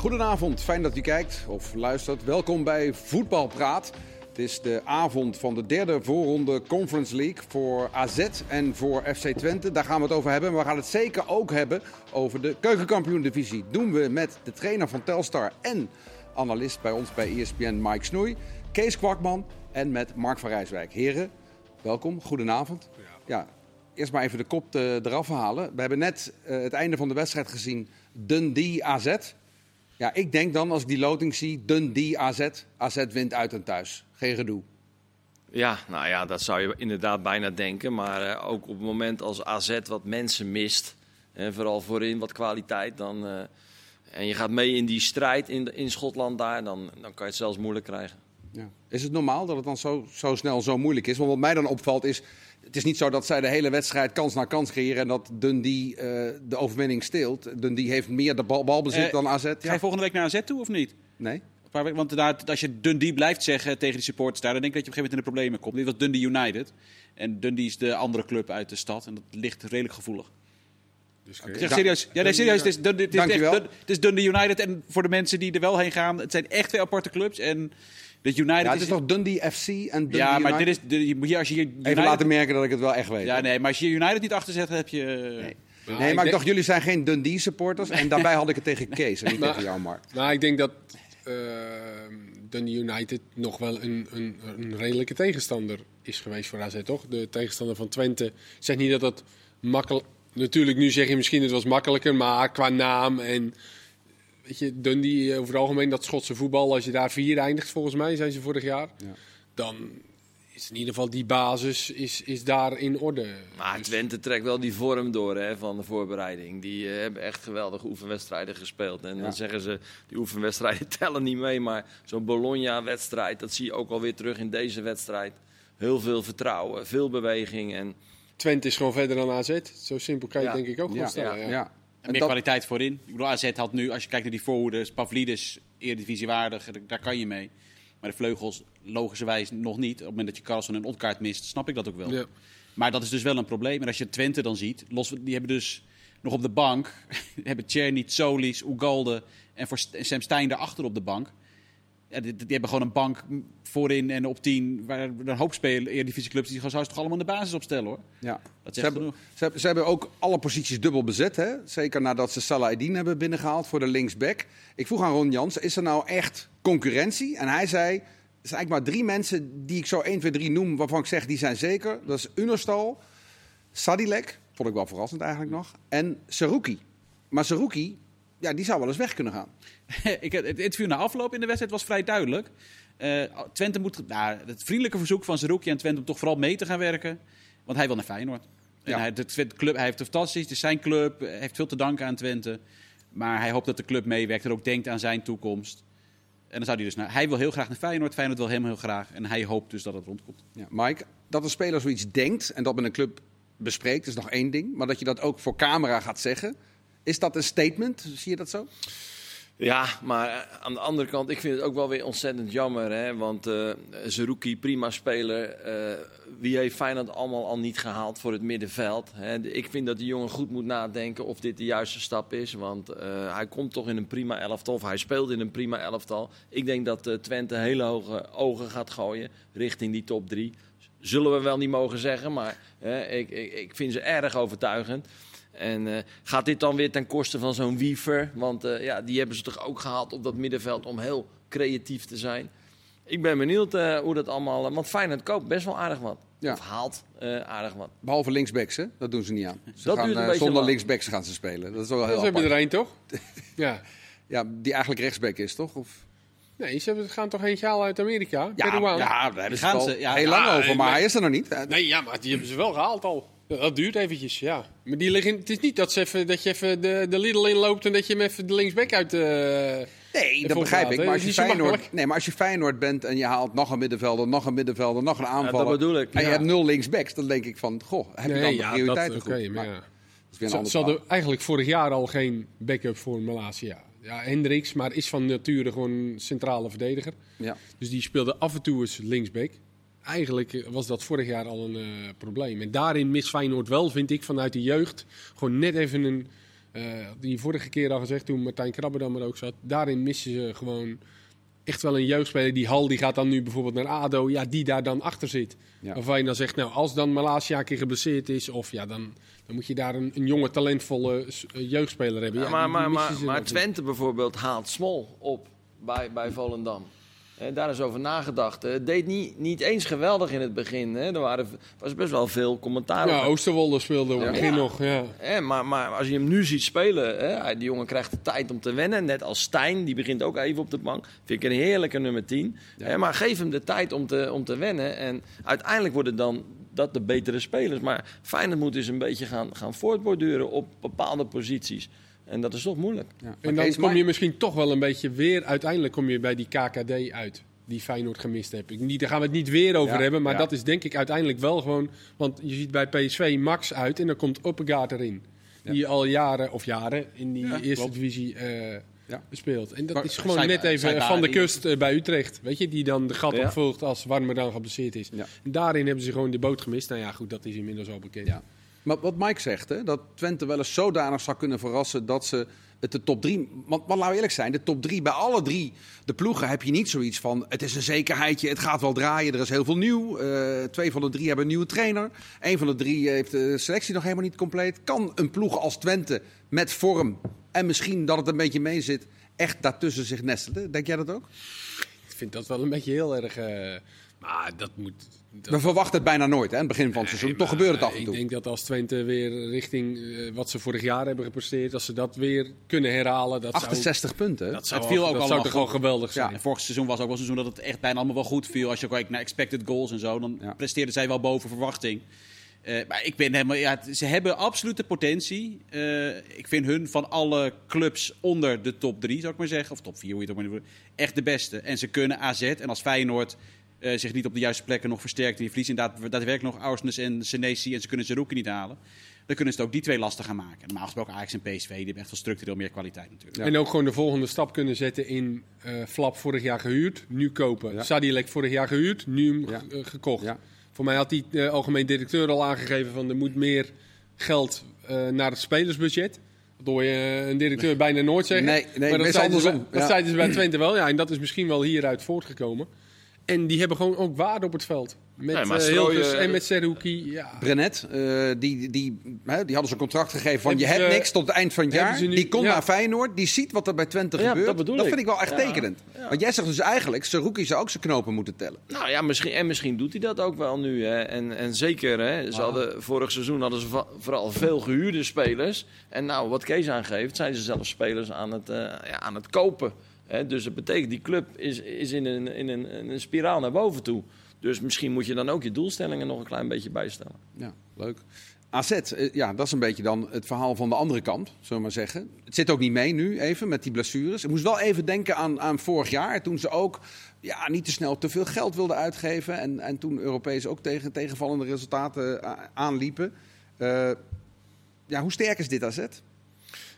Goedenavond, fijn dat u kijkt of luistert. Welkom bij Voetbalpraat. Het is de avond van de derde voorronde Conference League voor AZ en voor FC Twente. Daar gaan we het over hebben. Maar we gaan het zeker ook hebben over de keukenkampioen-divisie. Doen we met de trainer van Telstar en analist bij ons bij ESPN Mike Snoei, Kees Kwakman en met Mark van Rijswijk. Heren, welkom, goedenavond. Ja, eerst maar even de kop te, eraf halen. We hebben net uh, het einde van de wedstrijd gezien. Dundee AZ. Ja, ik denk dan als ik die loting zie, Dundee AZ. AZ wint uit en thuis. Geen gedoe. Ja, nou ja, dat zou je inderdaad bijna denken. Maar uh, ook op het moment als AZ wat mensen mist, en vooral voorin wat kwaliteit, dan, uh, en je gaat mee in die strijd in, in Schotland daar, dan, dan kan je het zelfs moeilijk krijgen. Ja. Is het normaal dat het dan zo, zo snel zo moeilijk is? Want wat mij dan opvalt is, het is niet zo dat zij de hele wedstrijd kans na kans creëren en dat Dundee uh, de overwinning steelt. Dundee heeft meer de bal, balbezit uh, dan AZ. Ja. Ga je volgende week naar AZ toe of niet? Nee. Want als je Dundee blijft zeggen tegen die supporters daar, dan denk ik dat je op een gegeven moment in de problemen komt. Dit was Dundee United. En Dundee is de andere club uit de stad. En dat ligt redelijk gevoelig. Dus okay. zeg serieus. Ja, nee, serieus. Het is, Dundee, het, is echt, het is Dundee United. En voor de mensen die er wel heen gaan, het zijn echt twee aparte clubs. En dat United ja, het is, toch Dundee FC en Dundee Ja, maar United? dit is, de, je, als je United... Even laten merken dat ik het wel echt weet. Ja, nee, maar als je United niet achter zet, heb je... Nee. Nou, nee, maar ik, dacht, jullie zijn geen Dundee supporters. En daarbij had ik het tegen Kees en niet tegen jou, Mark. Nou, ik denk dat uh, Dundee United nog wel een, een, een, redelijke tegenstander is geweest voor AZ, toch? De tegenstander van Twente. Ik zeg niet dat dat makkelijk... Natuurlijk, nu zeg je misschien het was makkelijker, maar qua naam en... Weet je, Dundee over het algemeen, dat Schotse voetbal, als je daar vier eindigt, volgens mij zijn ze vorig jaar, ja. dan is in ieder geval die basis is, is daar in orde. Maar dus... Twente trekt wel die vorm door hè, van de voorbereiding. Die uh, hebben echt geweldige oefenwedstrijden gespeeld. En ja. dan zeggen ze, die oefenwedstrijden tellen niet mee, maar zo'n Bologna-wedstrijd, dat zie je ook alweer terug in deze wedstrijd. Heel veel vertrouwen, veel beweging en... Twente is gewoon verder dan AZ. Zo simpel kan je ja. denk ik ook gewoon stellen. ja. En meer dat... kwaliteit voorin. Ik bedoel, AZ had nu, als je kijkt naar die voorhoeders, Pavlidis, eredivisiewaardig, daar kan je mee. Maar de vleugels, logischerwijs nog niet. Op het moment dat je Carlson en Otkaart mist, snap ik dat ook wel. Ja. Maar dat is dus wel een probleem. En als je Twente dan ziet, los, die hebben dus nog op de bank, hebben Czerny, Solis, Ugalde en voor Sam Stein daarachter op de bank. Ja, die, die, hebben gewoon een bank voorin en op 10, waar een hoop spelen, Eredivisieclubs, die gaan ze toch allemaal in de basis opstellen hoor. Ja. Dat ze, hebben, ze, hebben, ze hebben ook alle posities dubbel bezet, hè? zeker nadat ze Salah Eddin hebben binnengehaald voor de linksback. Ik vroeg aan Ron Jans, is er nou echt concurrentie? En hij zei, er zijn eigenlijk maar drie mensen die ik zo 1, 2, 3 noem, waarvan ik zeg die zijn zeker. Dat is Unerstal, Sadilek, vond ik wel verrassend eigenlijk nog, en Saruki. Maar Saruki, ja, die zou wel eens weg kunnen gaan. ik, het interview na afloop in de wedstrijd was vrij duidelijk. Uh, Twente moet, nou, het vriendelijke verzoek van Zerouki en Twente om toch vooral mee te gaan werken. Want hij wil naar Feyenoord. En ja. hij, de club, hij heeft het fantastisch, het is zijn club, hij heeft veel te danken aan Twente. Maar hij hoopt dat de club meewerkt en ook denkt aan zijn toekomst. En dan zou hij dus naar, hij wil heel graag naar Feyenoord, Feyenoord wil hem heel graag. En hij hoopt dus dat het rondkomt. Ja, Mike, dat een speler zoiets denkt en dat met een club bespreekt, is nog één ding. Maar dat je dat ook voor camera gaat zeggen, is dat een statement? Zie je dat zo? Ja, maar aan de andere kant, ik vind het ook wel weer ontzettend jammer. Hè? Want uh, Zerouki, prima speler. Uh, wie heeft Feyenoord allemaal al niet gehaald voor het middenveld? Hè? Ik vind dat die jongen goed moet nadenken of dit de juiste stap is. Want hij komt toch in een prima elftal, of hij speelt in een prima elftal. Ik denk dat Twente hele hoge ogen gaat gooien richting die top drie. Zullen we wel niet mogen zeggen, maar ik, ik, ik vind ze erg overtuigend. En uh, gaat dit dan weer ten koste van zo'n Wiever? Want uh, ja, die hebben ze toch ook gehaald op dat middenveld om heel creatief te zijn. Ik ben benieuwd uh, hoe dat allemaal... want Feyenoord koopt best wel aardig wat. Ja. Of haalt aardig wat. Behalve linksbacks, hè? Dat doen ze niet aan. Ze dat gaan, zonder linksbacks gaan ze spelen. Dat is wel heel Ze hebben er één, toch? ja. ja, die eigenlijk rechtsback is, toch? Of... Nee, ze gaan toch eentje halen uit Amerika? Ja, ja daar hebben ze gaan ze, ja, heel lang over, maar hij is er nog niet. Nee, ja, maar die hebben ze wel gehaald al. Dat duurt eventjes, ja. Maar die liggen, het is niet dat, ze even, dat je even de, de Lidl inloopt en dat je hem even de linksback uit... Uh, nee, dat begrijp ik. Maar als, je Feyenoord, nee, maar als je Feyenoord bent en je haalt nog een middenvelder, nog een middenvelder, nog een aanvaller... Ja, dat bedoel ik. En je hebt nul linksbacks, dan denk ik van, goh, heb je dan de prioriteiten dat, okay, goed? Maar, ja. Ze hadden eigenlijk vorig jaar al geen backup voor Malasia. Ja, Hendricks, maar is van nature gewoon een centrale verdediger. Ja. Dus die speelde af en toe eens linksback eigenlijk was dat vorig jaar al een uh, probleem. En daarin mist Feyenoord wel, vind ik, vanuit de jeugd. Gewoon net even een, eh, die vorige keer al gezegd toen Martijn Krabberdam er ook zat. Daarin missen ze gewoon echt wel een jeugdspeler. Die Hal die gaat dan nu bijvoorbeeld naar ADO. Ja, die daar dan achter zit. Ja. Waarvan je dan zegt, nou als dan Malasia een keer geblesseerd is. Of ja, dan, dan moet je daar een, een jonge talentvolle eh, jeugdspeler hebben. Ja, Ja, maar, die- die maar, maar, maar. Twente bijvoorbeeld haalt Smol op bij, bij Volendam. Eh, daar is over nagedacht. Eh, Het deed niet, niet eens geweldig in het begin. Hè. Er waren, was best wel veel commentaar Ja. Oosterwolde speelde op het begin nog. Ja. Hè, maar, maar als je hem nu ziet spelen, hè, die jongen krijgt de tijd om te wennen. Net als Stijn, die begint ook even op de bank. Vind ik een heerlijke nummer 10. Hè, maar geef hem de tijd om te, om te wennen. En uiteindelijk worden dan dat de betere spelers. Maar Feyenoord moet dus een beetje gaan, gaan voortborduren op bepaalde posities. En dat is toch moeilijk. Ja. En dan kom je misschien toch wel een beetje weer... Uiteindelijk kom je bij die KKD uit. Die Feyenoord gemist heb. Ik niet, daar gaan we het niet weer over Ja, hebben. Maar ja. dat is denk ik uiteindelijk wel gewoon... Want je ziet bij PSV Max uit en dan komt Oppegaard erin. Die al jaren of jaren in die eerste klopt. divisie eh, speelt. En dat Maar is gewoon net even van de kust eh, bij Utrecht. Weet je, die dan de gat opvolgt als Warmerdam geblesseerd is. En daarin hebben ze gewoon de boot gemist. Nou ja, goed, dat is inmiddels al bekend. Ja. Maar wat Mike zegt, hè, dat Twente wel eens zodanig zou kunnen verrassen dat ze het de top drie. Want, want laten we eerlijk zijn, de top drie, bij alle drie de ploegen heb je niet zoiets van. Het is een zekerheidje, het gaat wel draaien, er is heel veel nieuw. Eh, twee van de drie hebben een nieuwe trainer. Eén van de drie heeft de selectie nog helemaal niet compleet. Kan een ploeg als Twente met vorm en misschien dat het een beetje mee zit, echt daartussen zich nestelen? Denk jij dat ook? Ik vind dat wel een beetje heel erg... eh, maar dat moet... dat- We verwachten het bijna nooit, hè, aan het begin van het seizoen. Toch gebeurt het af en Ik toe. denk dat als Twente weer richting eh, wat ze vorig jaar hebben gepresteerd, als ze dat weer kunnen herhalen, dat 68 punten. dat zou, Het viel ook dat allemaal zou toch wel goed. geweldig zijn. En vorig seizoen was ook wel een seizoen dat het echt bijna allemaal wel goed viel. Als je kijkt naar expected goals en zo, dan Ja. presteerden zij wel boven verwachting. Eh, maar ik ben helemaal, ja, ze hebben absolute potentie. Eh, ik vind hun van alle clubs onder de top 3, zou ik maar zeggen, of top 4, hoe je het ook maar noemt, echt de beste. En ze kunnen AZ, en als Feyenoord eh, zich niet op de juiste plekken nog versterkt en die verliezen inderdaad daadwerkelijk nog Aursnes en Senesi en ze kunnen Zerouki niet halen, dan kunnen ze het ook die twee lastig gaan maken. Normaal gesproken Ajax en PSV, die hebben echt wel structureel meer kwaliteit natuurlijk. Ja. En ook gewoon de volgende stap kunnen zetten in eh, Flap vorig jaar gehuurd, nu kopen. Ja. Sadilek vorig jaar gehuurd, nu Ja. eh, gekocht. Ja. Voor mij had die eh, algemeen directeur al aangegeven van er moet meer geld eh, naar het spelersbudget. Dat hoor je een directeur bijna nooit zeggen. Nee, nee, maar dat ze bij, andersom, dat ja. zeiden ze bij Twente wel. Ja, en dat is misschien wel hieruit voortgekomen. En die hebben gewoon ook waarde op het veld. Met Nee, maar eh, Strooien- en met Seruki. Ja. Brenet, eh, die, die, hè, die hadden ze een contract gegeven van je hebt niks tot het eind van het jaar. nu- die komt ja. naar Feyenoord, die ziet wat er bij Twente Ja, gebeurt. dat bedoel vind ik. wel echt Ja. tekenend. Want jij zegt dus eigenlijk, Saruki zou ook zijn knopen moeten tellen. Nou ja, misschien, en misschien doet hij dat ook wel nu. Hè. En, en zeker, hè, ze hadden, vorig seizoen hadden ze vooral veel gehuurde spelers. En nou, wat Kees aangeeft, zijn ze zelfs spelers aan het, eh, ja, aan het kopen. Dus dat betekent, die club is, is in, een, in een, een spiraal naar boven toe. Dus misschien moet je dan ook je doelstellingen nog een klein beetje bijstellen. Ja, leuk. AZ, eh, ja, dat is een beetje dan het verhaal van de andere kant, zullen maar zeggen. Het zit ook niet mee nu, even, met die blessures. Ik moest wel even denken aan, aan vorig jaar, toen ze ook ja, niet te snel te veel geld wilden uitgeven. En, en toen Europees ook tegen tegenvallende resultaten eh, aanliepen. Eh, ja, hoe sterk is dit AZ?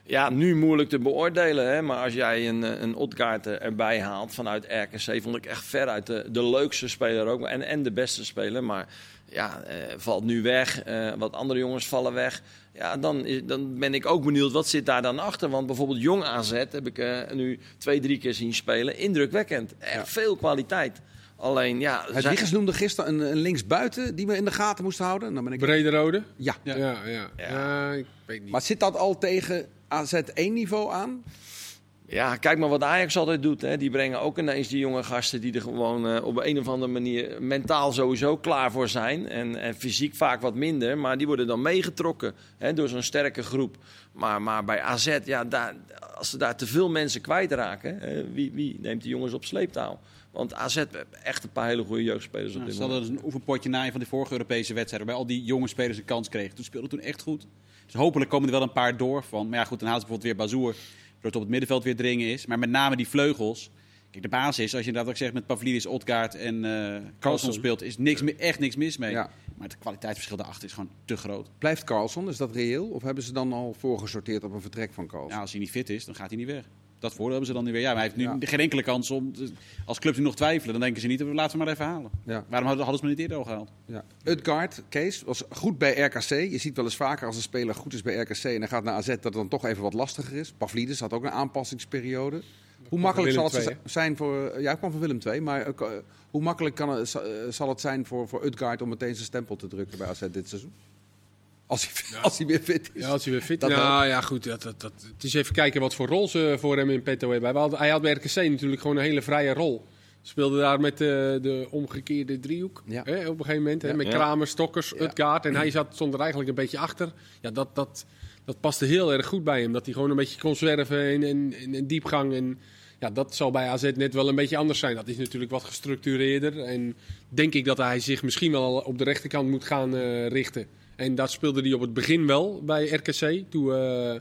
Ja, nu moeilijk te beoordelen. Hè? Maar als jij een, eh, een er- erbij haalt vanuit RKC... vond ik echt veruit de, de leukste speler ook. En, en de beste speler. Maar ja, eh, valt nu weg. Eh, wat andere jongens vallen weg. Ja, dan, is, dan ben ik ook benieuwd wat zit daar dan achter. Want bijvoorbeeld Jong AZ heb ik eh, nu twee, drie keer zien spelen. Indrukwekkend. Echt Ja. veel kwaliteit. Alleen, ja... Het zij- Wiegers noemde gisteren een, een linksbuiten die we in de gaten moesten houden. Dan ben ik... Brederode? Ja, Ja, Ja. ja. ja. Ja. ik weet niet. maar zit dat al tegen AZ 1 niveau aan? Ja, kijk maar wat Ajax altijd doet. Hè. Die brengen ook ineens die jonge gasten die er gewoon eh, op een of andere manier mentaal sowieso klaar voor zijn. En, en fysiek vaak wat minder, maar die worden dan meegetrokken hè, door zo'n sterke groep. Maar, maar bij AZ, ja, daar, als ze daar te veel mensen kwijtraken, hè, wie, wie neemt die jongens op sleeptouw? Want AZ heeft echt een paar hele goede jeugdspelers op Nou, dit ze moment. hadden dus een oefenpotje na een van de vorige Europese wedstrijden. Waarbij al die jonge spelers een kans kregen. Toen speelden toen echt goed. Dus hopelijk komen er wel een paar door van. Maar ja, goed, dan haalt ze bijvoorbeeld weer Bazoer. Waardoor het op het middenveld weer dringen is. Maar met name die vleugels. Kijk, de basis, als je inderdaad ook zegt met Pavlidis, Odgaard en eh Carlson speelt, is niks, echt niks mis mee. Ja. Maar het kwaliteitsverschil daarachter is gewoon te groot. Blijft Carlson, is dat reëel? Of hebben ze dan al voorgesorteerd op een vertrek van Carlson? Ja, als hij niet fit is, dan gaat hij niet weg. Dat voordeel hebben ze dan niet weer. Ja, maar hij heeft nu Ja. geen enkele kans om... Als clubs nu nog twijfelen, dan denken ze niet... laten we maar even halen. Ja. Waarom hadden hadden ze me niet eerder al gehaald? Ja. Utgaard, Kees, was goed bij RKC. Je ziet wel eens vaker als een speler goed is bij RKC en hij gaat naar AZ dat het dan toch even wat lastiger is. Pavlidis had ook een aanpassingsperiode. Hoe makkelijk zal het II, zijn voor... Ja, hij kwam van Willem II, maar eh, hoe makkelijk kan het, zal- eh, zal het zijn voor, voor Utgaard om meteen zijn stempel te drukken bij AZ dit seizoen? Als hij, als hij weer fit is. Ja, als hij weer fit is. Nou ja, goed. Dat, dat, dat, het is even kijken wat voor rol ze voor hem in petto hebben. Hij had, hij had bij RKC natuurlijk gewoon een hele vrije rol. Speelde daar met de, de omgekeerde driehoek Ja. hè, op een gegeven moment. Hè, met Ja. Kramer, Stokkers, Ja. Utgaard. En hij zat, stond er eigenlijk een beetje achter. Ja, dat, dat, dat paste heel erg goed bij hem. Dat hij gewoon een beetje kon zwerven in, in, in, in diepgang. En ja, dat zal bij AZ net wel een beetje anders zijn. Dat is natuurlijk wat gestructureerder. En denk ik dat hij zich misschien wel op de rechterkant moet gaan eh, richten. En dat speelde hij op het begin wel bij RKC. Toen, eh, eh,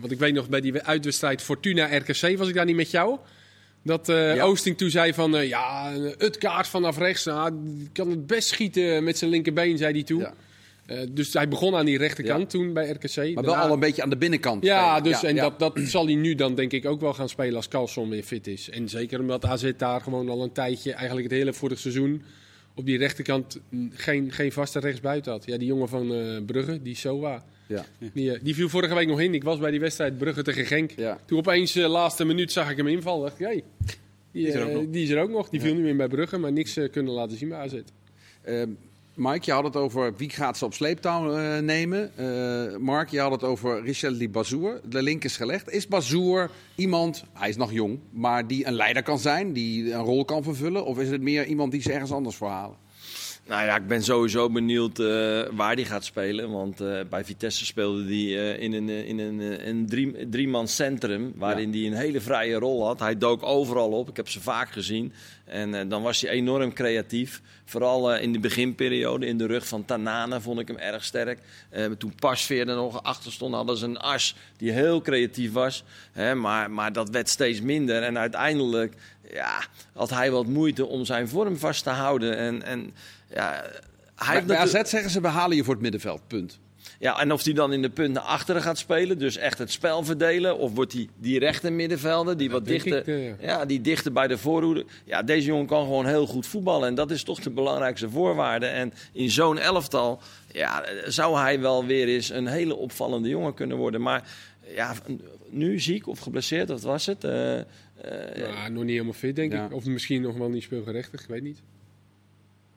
want ik weet nog, bij die uitwedstrijd Fortuna-RKC was ik daar niet met jou. Dat eh, Ja. Oosting toen zei van, ja, het kaart vanaf rechts, nou, kan het best schieten met zijn linkerbeen, zei hij toen. Ja. Dus hij begon aan die rechterkant Ja. toen bij RKC. Maar wel al een beetje aan de binnenkant. ja, dus, en. Dat, dat zal hij nu dan denk ik ook wel gaan spelen als Carlson weer fit is. En zeker omdat AZ daar gewoon al een tijdje, eigenlijk het hele vorig seizoen, op die rechterkant geen, geen vaste rechtsbuiten had. Ja, die jongen van eh, Brugge, die Soa, Ja. die, eh, die viel vorige week nog in. Ik was bij die wedstrijd Brugge tegen Genk. Ja. Toen opeens de laatste minuut zag ik hem invallen. dacht ik, hey, die, is er ook eh, nog. die is er ook nog. Die viel nu in bij Brugge, maar niks eh, kunnen laten zien bij AZ. Eh, Mike, je had het over wie gaat ze op sleeptouw eh, nemen. Eh, Mark, je had het over Richel Bazour. De link is gelegd. Is Bazour iemand, hij is nog jong, maar die een leider kan zijn, die een rol kan vervullen? Of is het meer iemand die ze ergens anders voor halen? Nou ja, ik ben sowieso benieuwd eh, waar hij gaat spelen. Want eh, bij Vitesse speelde hij in een, eh, in een, eh, een drie, driemans centrum. Waarin hij een hele vrije rol had. Hij dook overal op. Ik heb ze vaak gezien. En eh, dan was hij enorm creatief. Vooral eh, in de beginperiode. In de rug van Tanane vond ik hem erg sterk. Eh, toen Pasveer er nog achter stond, hadden ze een as die heel creatief was. Hè, maar, maar dat werd steeds minder. En uiteindelijk ja, had hij wat moeite om zijn vorm vast te houden. En, en ja, hij Bij, AZ zeggen ze, we halen je voor het middenveld, punt. ja, en of hij dan in de punt naar achteren gaat spelen, dus echt het spel verdelen, of wordt hij die rechte middenvelder, die wat dichter, ik, eh, ja. ja, die dichter bij de voorhoede. Ja, deze jongen kan gewoon heel goed voetballen en dat is toch de belangrijkste voorwaarde. En in zo'n elftal, ja, zou hij wel weer eens een hele opvallende jongen kunnen worden. Maar ja, nu ziek of geblesseerd, wat was het? Eh, eh, Ja, nog niet helemaal fit, denk Ja. ik. Of misschien nog wel niet speelgerechtig, ik weet niet.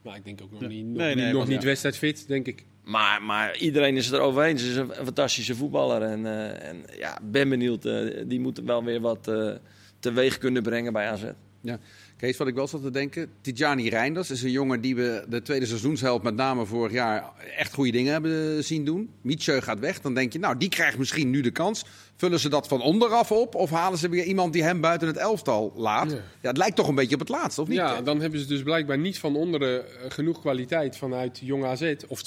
Maar ik denk ook nog niet, nog, Nee, niet- nee, nog want niet ja. wedstrijdfit, denk ik. Maar, maar iedereen is het erover eens. Hij is een fantastische voetballer. En, eh, en ja, ben benieuwd. eh, die moet wel weer wat eh, teweeg kunnen brengen bij AZ. Ja. Kees, wat ik wel zat te denken. Tijani Reinders is een jongen die we de tweede seizoenshelft met name vorig jaar echt goede dingen hebben zien doen. Mietje gaat weg. Dan denk je, nou, die krijgt misschien nu de kans. Vullen ze dat van onderaf op? Of halen ze weer iemand die hem buiten het elftal laat? Ja, Ja. het lijkt toch een beetje op het laatste, of niet? Ja, dan hebben ze dus blijkbaar niet van onderen eh, genoeg kwaliteit vanuit Jong AZ. Of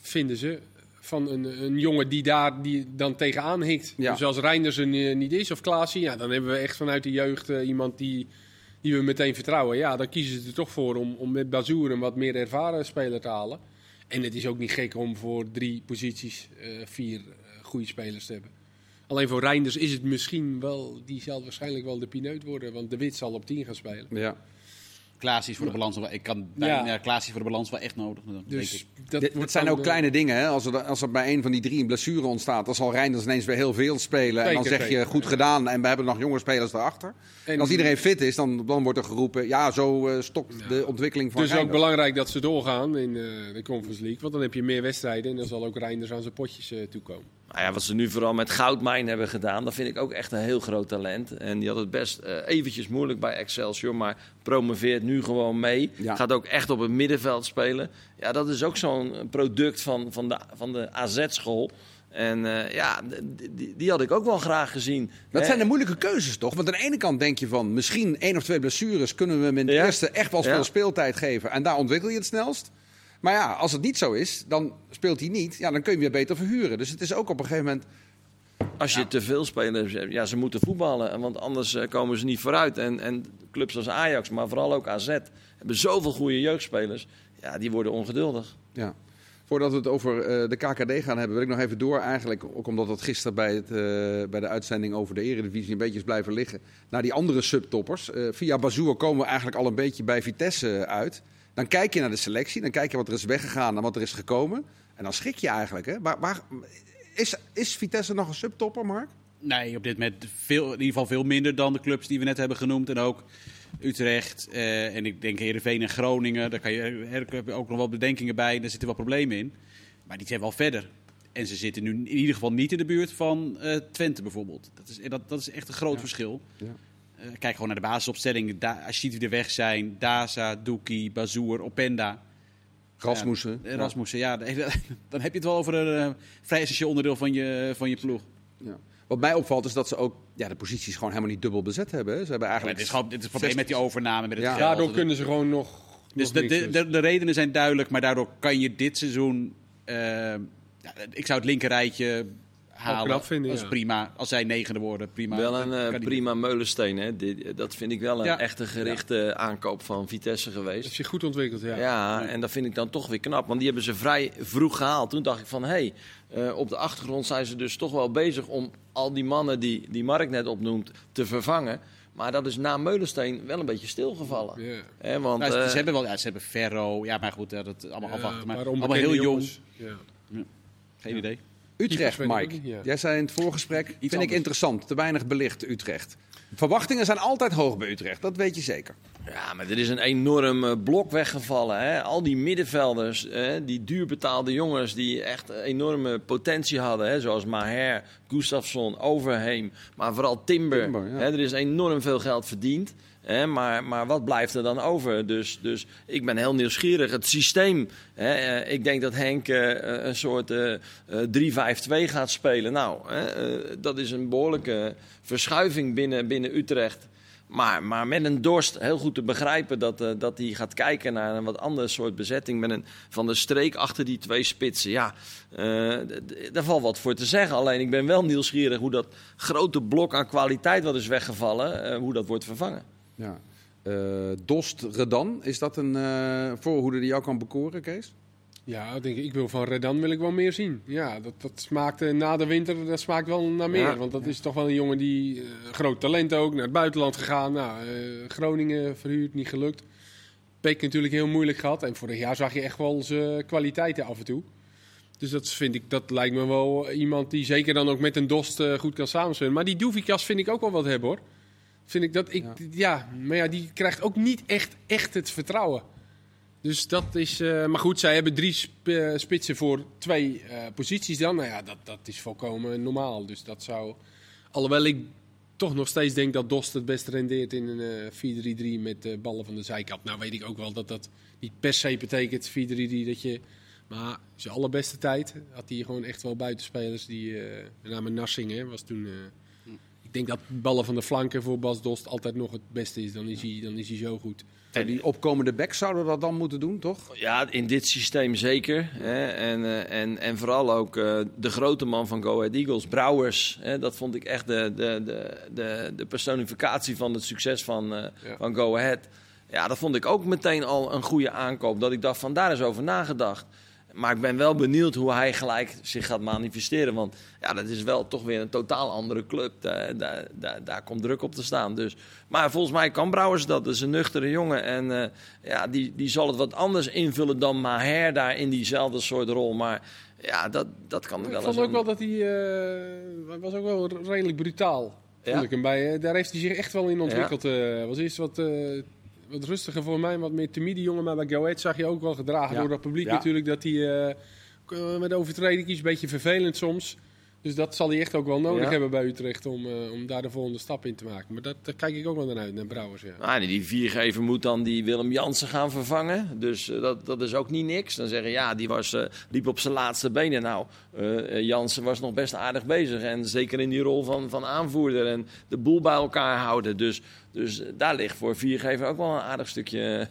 vinden ze van een, een jongen die daar die dan tegenaan hikt. Ja. Dus als Reinders er eh, niet is of Klaasie, ja, dan hebben we echt vanuit de jeugd eh, iemand die, die we meteen vertrouwen. Ja, dan kiezen ze er toch voor om, om met Bazoer een wat meer ervaren speler te halen. En het is ook niet gek om voor drie posities eh, vier eh, goede spelers te hebben. Alleen voor Reinders is het misschien wel, die zal waarschijnlijk wel de pineut worden, want de Wit zal op 10 gaan spelen. Ja. Klaas is voor de balans wel, ik kan bijna, Ja. ja. Klaas is voor de balans wel echt nodig. denk Dus ik. dat Dit, wordt dit zijn ook kleine dingen. Hè? Als, er, als er bij een van die drie een blessure ontstaat, dan zal Reinders ineens weer heel veel spelen. en dan Zeker, zeg je zeker. goed gedaan en we hebben nog jonge spelers daarachter. En, En- als iedereen fit is, dan, dan wordt er geroepen, ja, zo eh, stokt de ontwikkeling van Dus ook Reinders. belangrijk dat ze doorgaan in eh, de Conference League. Want dan heb je meer wedstrijden en dan zal ook Reinders aan zijn potjes eh, toekomen. Nou ja, wat ze nu vooral met Goudmijn hebben gedaan, dat vind ik ook echt een heel groot talent. En die had het best eh, eventjes moeilijk bij Excelsior, maar promoveert nu gewoon mee. Ja. Gaat ook echt op het middenveld spelen. Ja, dat is ook zo'n product van, van de, van de AZ-school. En eh, ja, die, die- die had ik ook wel graag gezien. Dat Hè? zijn de moeilijke keuzes toch? Want aan de ene kant denk je van, misschien één of twee blessures kunnen we hem in de Ja. eerste echt wel veel Ja. speeltijd geven. En daar ontwikkel je het snelst. Maar ja, als het niet zo is, dan speelt hij niet. Ja, dan kun je hem weer beter verhuren. Dus het is ook op een gegeven moment... Als je te veel spelers hebt, ja, ze moeten voetballen. Want anders eh, komen ze niet vooruit. En, en clubs als Ajax, maar vooral ook AZ, hebben zoveel goede jeugdspelers. Ja, die worden ongeduldig. Ja. Voordat we het over eh, de KKD gaan hebben, wil ik nog even door. Eigenlijk, ook omdat het gisteren bij, het, eh, bij de uitzending over de Eredivisie een beetje is blijven liggen. Naar die andere subtoppers. Via Bazoer komen we eigenlijk al een beetje bij Vitesse uit. Dan kijk je naar de selectie, dan kijk je wat er is weggegaan en wat er is gekomen. En dan schrik je eigenlijk. Hè? Maar, maar is, is Vitesse nog een subtopper, Mark? Nee, op dit moment veel, in ieder geval veel minder dan de clubs die we net hebben genoemd. En ook Utrecht eh, en ik denk Heerenveen en Groningen. Daar, kan je, daar heb je ook nog wel bedenkingen bij. Daar zitten wel problemen in. Maar die zijn wel verder. En ze zitten nu in ieder geval niet in de buurt van eh, Twente bijvoorbeeld. Dat is, dat, dat is echt een groot verschil. Ja. Eh, kijk gewoon naar de basisopstelling. Da als je ziet wie er weg zijn. Daza, Doekie, Bazoer, Openda. Rasmussen. Ja, Rasmussen, ja. Dan heb je het wel over een uh, vrij essentieel onderdeel van je, van je ploeg. Ja. Wat mij opvalt is dat ze ook ja, de posities gewoon helemaal niet dubbel bezet hebben. Ze hebben eigenlijk. Ja, dit, is gewoon, dit is het probleem met die overname. Met het Ja. geld. Daardoor kunnen ze gewoon nog. Dus nog de, niks, de, de, de redenen zijn duidelijk, maar daardoor kan je dit seizoen. eh, ja, ik zou het linkerrijtje halen. knap vinden, als ja. prima. Als zij negende worden, prima. Wel Dat een eh, prima meulensteen. Hè? Dit, dat vind ik wel een Ja. echte gerichte aankoop van Vitesse Dat geweest. is je goed ontwikkeld, ja. Ja. en dat vind ik dan toch weer knap. Want die hebben ze vrij vroeg gehaald. Toen dacht ik van, hé, hey, eh, op de achtergrond zijn ze dus toch wel bezig om al die mannen die, die Mark net opnoemt te vervangen. Maar dat is na Meulensteen wel een beetje stilgevallen. Ja. Hè, want, Nou, ze, eh, ze hebben wel, ja, ze hebben Ferro. Ja, maar goed, dat allemaal afwachten. Maar maar allemaal heel jong. jongens. Ja. Geen idee. Utrecht, Mike. ja. Jij zei in het voorgesprek, vind ik interessant, te weinig belicht Utrecht. Verwachtingen zijn altijd hoog bij Utrecht, dat weet je zeker. Ja, maar er is een enorm eh, blok weggevallen. Hè? Al die middenvelders, hè? die duurbetaalde jongens die echt enorme potentie hadden. Hè? Zoals Maher, Gustafsson, Overheem, maar vooral Timber. Timber, ja. hè? Er is enorm veel geld verdiend. Maar, maar wat blijft er dan over? Dus, dus ik ben heel nieuwsgierig. Het systeem, hè? eh, ik denk dat Henk eh, een soort eh, eh, 3-5-2 gaat spelen. Nou, eh, dat is een behoorlijke verschuiving binnen, binnen Utrecht. Maar, maar met een dorst heel goed te begrijpen dat, eh, dat hij gaat kijken naar een wat ander soort bezetting. Met een van de streek achter die twee spitsen. Ja, eh, daar valt wat voor te zeggen. Alleen ik ben wel nieuwsgierig hoe dat grote blok aan kwaliteit wat is weggevallen, eh, hoe dat wordt vervangen. Ja. Eh, Dost Redan, is dat een eh, voorhoede die jou kan bekoren, Kees? Ja, ik denk, ik wil van Redan wil ik wel meer zien. Ja, dat, dat smaakt eh, na de winter dat smaakt wel naar meer. Ja. Want dat is toch wel een jongen die groot talent ook, naar het buitenland gegaan. Nou, Groningen verhuurd, niet gelukt. Peek natuurlijk heel moeilijk gehad. En vorig jaar zag je echt wel zijn kwaliteiten af en toe. Dus dat vind ik, dat lijkt me wel iemand die zeker dan ook met een Dost goed kan samenspelen. Maar die Doevikas vind ik ook wel wat hebben hoor. Vind ik dat ik, ja. maar ja, die krijgt ook niet echt, echt het vertrouwen. Dus dat is. eh, maar goed, zij hebben drie sp- eh, spitsen voor twee eh, posities dan. Nou ja, dat, dat is volkomen normaal. Dus dat zou. Alhoewel ik toch nog steeds denk dat Dost het best rendeert in een eh 4-3-3 met ballen van de zijkant. Nou weet ik ook wel dat dat niet per se betekent 4-3-3 dat je. Maar zijn allerbeste tijd had hij gewoon echt wel buitenspelers die. met name Narsing hè, was toen. Ik denk dat ballen van de flanken voor Bas Dost altijd nog het beste is. Dan is hij, dan is hij zo goed. En die opkomende backs zouden dat dan moeten doen, toch? Ja, in dit systeem zeker. Hè? En, eh, en, en vooral ook eh, de grote man van Go Ahead Eagles, Brouwers. Hè? Dat vond ik echt de, de, de, de, de personificatie van het succes van, eh, Ja. van Go Ahead. Ja, dat vond ik ook meteen al een goede aankoop. Dat ik dacht van daar is over nagedacht. Maar ik ben wel benieuwd hoe hij gelijk zich gaat manifesteren. Want ja, dat is wel toch weer een totaal andere club. Daar, daar, daar, daar komt druk op te staan. Dus, maar volgens mij kan Brouwers dat. Dat is een nuchtere jongen. En eh, ja, die, die zal het wat anders invullen dan Maher daar in diezelfde soort rol. Maar ja, dat, dat kan Ik wel vond eens ook een- wel dat hij, eh, hij was ook wel redelijk brutaal. Vond Ja? ik hem bij. eh, daar heeft hij zich echt wel in ontwikkeld. eh was eerst wat, wat rustiger voor mij, wat meer timide jongen. Maar bij Go Ahead zag je ook wel gedragen Ja. door dat publiek natuurlijk. Dat hij eh, met overtreding een beetje vervelend soms. Dus dat zal hij echt ook wel nodig Ja. hebben bij Utrecht om, eh, om daar de volgende stap in te maken. Maar dat, daar kijk ik ook wel naar uit, naar Brouwers. Ja. Ah, die viergever moet dan die Willem Jansen gaan vervangen. Dus eh, dat, dat is ook niet niks. Dan zeggen ja, die was, eh, liep op zijn laatste benen. Nou, Jansen was nog best aardig bezig. En zeker in die rol van, van aanvoerder en de boel bij elkaar houden. Dus, dus daar ligt voor viergever ook wel een aardig stukje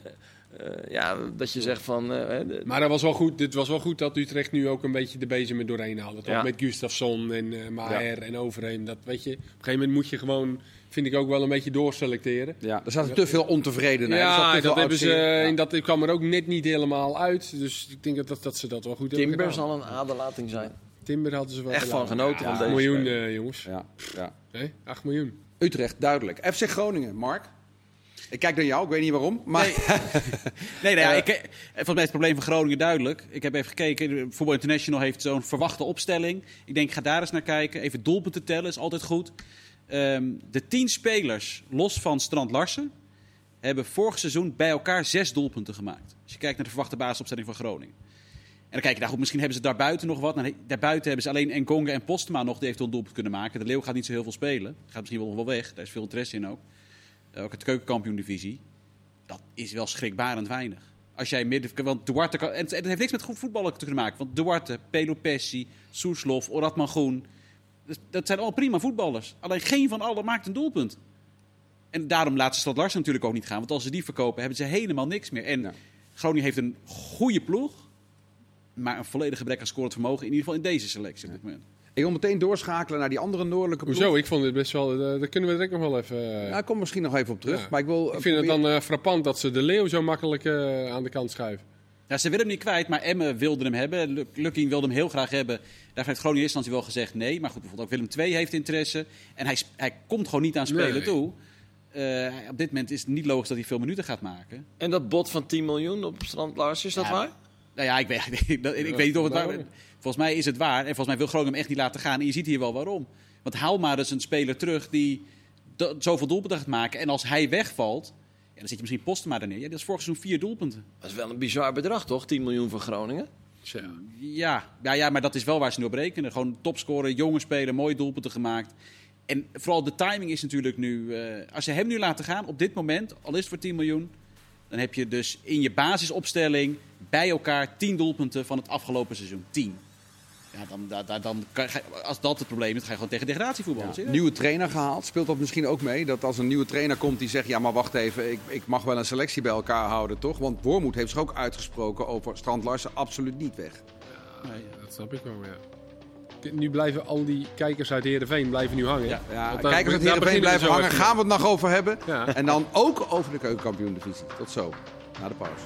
ja, dat je zegt van... eh, Maar dat was wel goed. Dit was wel goed dat Utrecht nu ook een beetje de bezem er doorheen haalde. Toch? Ja. Met Gustafsson en eh Maher en Overheem. Dat weet je. Op een gegeven moment moet je gewoon, vind ik ook wel een beetje doorselecteren. Ja, er zat te veel ontevredenheid. Ja, dat, hebben ze. Ja. en dat kwam er ook net niet helemaal uit. Dus ik denk dat, dat, dat ze dat wel goed hebben Timber zal een aderlating zijn. Timber hadden ze wel Echt van genoten van 8 deze miljoen, eh, jongens. Ja, ja. Nee, 8 miljoen. Utrecht, duidelijk. FC Groningen, Mark. Ik kijk naar jou, ik weet niet waarom. Maar Nee, nee Eh, ik, volgens mij is het probleem van Groningen duidelijk. Ik heb even gekeken. Voetbal International heeft zo'n verwachte opstelling. Ik denk, ga daar eens naar kijken. Even doelpunten tellen, is altijd goed. Ehm, de tien spelers, los van Strand Larsen, hebben vorig seizoen bij elkaar zes doelpunten gemaakt. Als je kijkt naar de verwachte basisopstelling van Groningen. En dan kijk je, nou goed, misschien hebben ze daarbuiten nog wat. Nou, daarbuiten hebben ze alleen Ngonga en Postema nog die eventueel een doelpunt kunnen maken. De Leeuw gaat niet zo heel veel spelen. Gaat misschien wel nog wel weg. Daar is veel interesse in ook. Ook het keukenkampioen-divisie. Dat is wel schrikbarend weinig. Als jij midden... Want Duarte kan, en het heeft niks met goed voetballen te maken. Want Duarte, Pelopessi, Soeslof, Oratman Groen... Dat, zijn allemaal prima voetballers. Alleen geen van allen maakt een doelpunt. En daarom laten ze Stad Larsen natuurlijk ook niet gaan. Want als ze die verkopen, hebben ze helemaal niks meer. En Ja. Groningen heeft een goede ploeg. Maar een volledig gebrek aan scorend vermogen. In ieder geval in deze selectie op dit moment. Ik wil meteen doorschakelen naar die andere noordelijke ploeg. Hoezo? Ik vond het best wel... eh, daar kunnen we direct nog wel even... eh, Ja, ik kom misschien nog even op terug. Ja. Maar ik wil. ik vind het dan eh, frappant dat ze de Leeuw zo makkelijk eh, aan de kant schuiven. Ja, ze willen hem niet kwijt, maar Emmen wilde hem hebben. Luk- Lukking wilde hem heel graag hebben. Daar heeft Groningen in eerste instantie wel gezegd nee. Maar goed, bijvoorbeeld ook Willem II heeft interesse. En hij, hij komt gewoon niet aan spelen Nee. toe. Eh, op dit moment is het niet logisch dat hij veel minuten gaat maken. En dat bod van 10 miljoen op Strand Lars, is dat Ja, waar? Nou ja, ik weet, ik, dat- ik weet niet of het waar waarom? Volgens mij is het waar. En volgens mij wil Groningen hem echt niet laten gaan. En je ziet hier wel waarom. Want haal maar eens een speler terug die zoveel doelpunten gaat maken. En als hij wegvalt, ja, dan zit je misschien Postema er neer. Ja, dat is vorig seizoen vier doelpunten. Dat is wel een bizar bedrag, toch? 10 miljoen voor Groningen. Ja, ja, ja, maar dat is wel waar ze nu op rekenen. Gewoon topscorer, jonge speler, mooie doelpunten gemaakt. En vooral de timing is natuurlijk nu... eh, als ze hem nu laten gaan, op dit moment, al is het voor 10 miljoen... dan heb je dus in je basisopstelling bij elkaar 10 doelpunten van het afgelopen seizoen. 10. Ja, dan, da- da- dan kan, als dat het probleem is, dan ga je gewoon tegen degradatievoetbal. Ja. Nieuwe trainer gehaald. Speelt dat misschien ook mee? Dat als een nieuwe trainer komt die zegt: Ja, maar wacht even, ik, ik mag wel een selectie bij elkaar houden, toch? Want Wormoed heeft zich ook uitgesproken over Strand Larsen absoluut niet weg. Dat snap ik wel, ja. Nu blijven al die kijkers uit Heerenveen blijven nu hangen. Ja, Ja, Want daar- kijkers uit daar Heerenveen blijven hangen. Gaan we het nog over hebben? Ja. En dan ook over de keukenkampioen-divisie. Tot zo, na de pauze.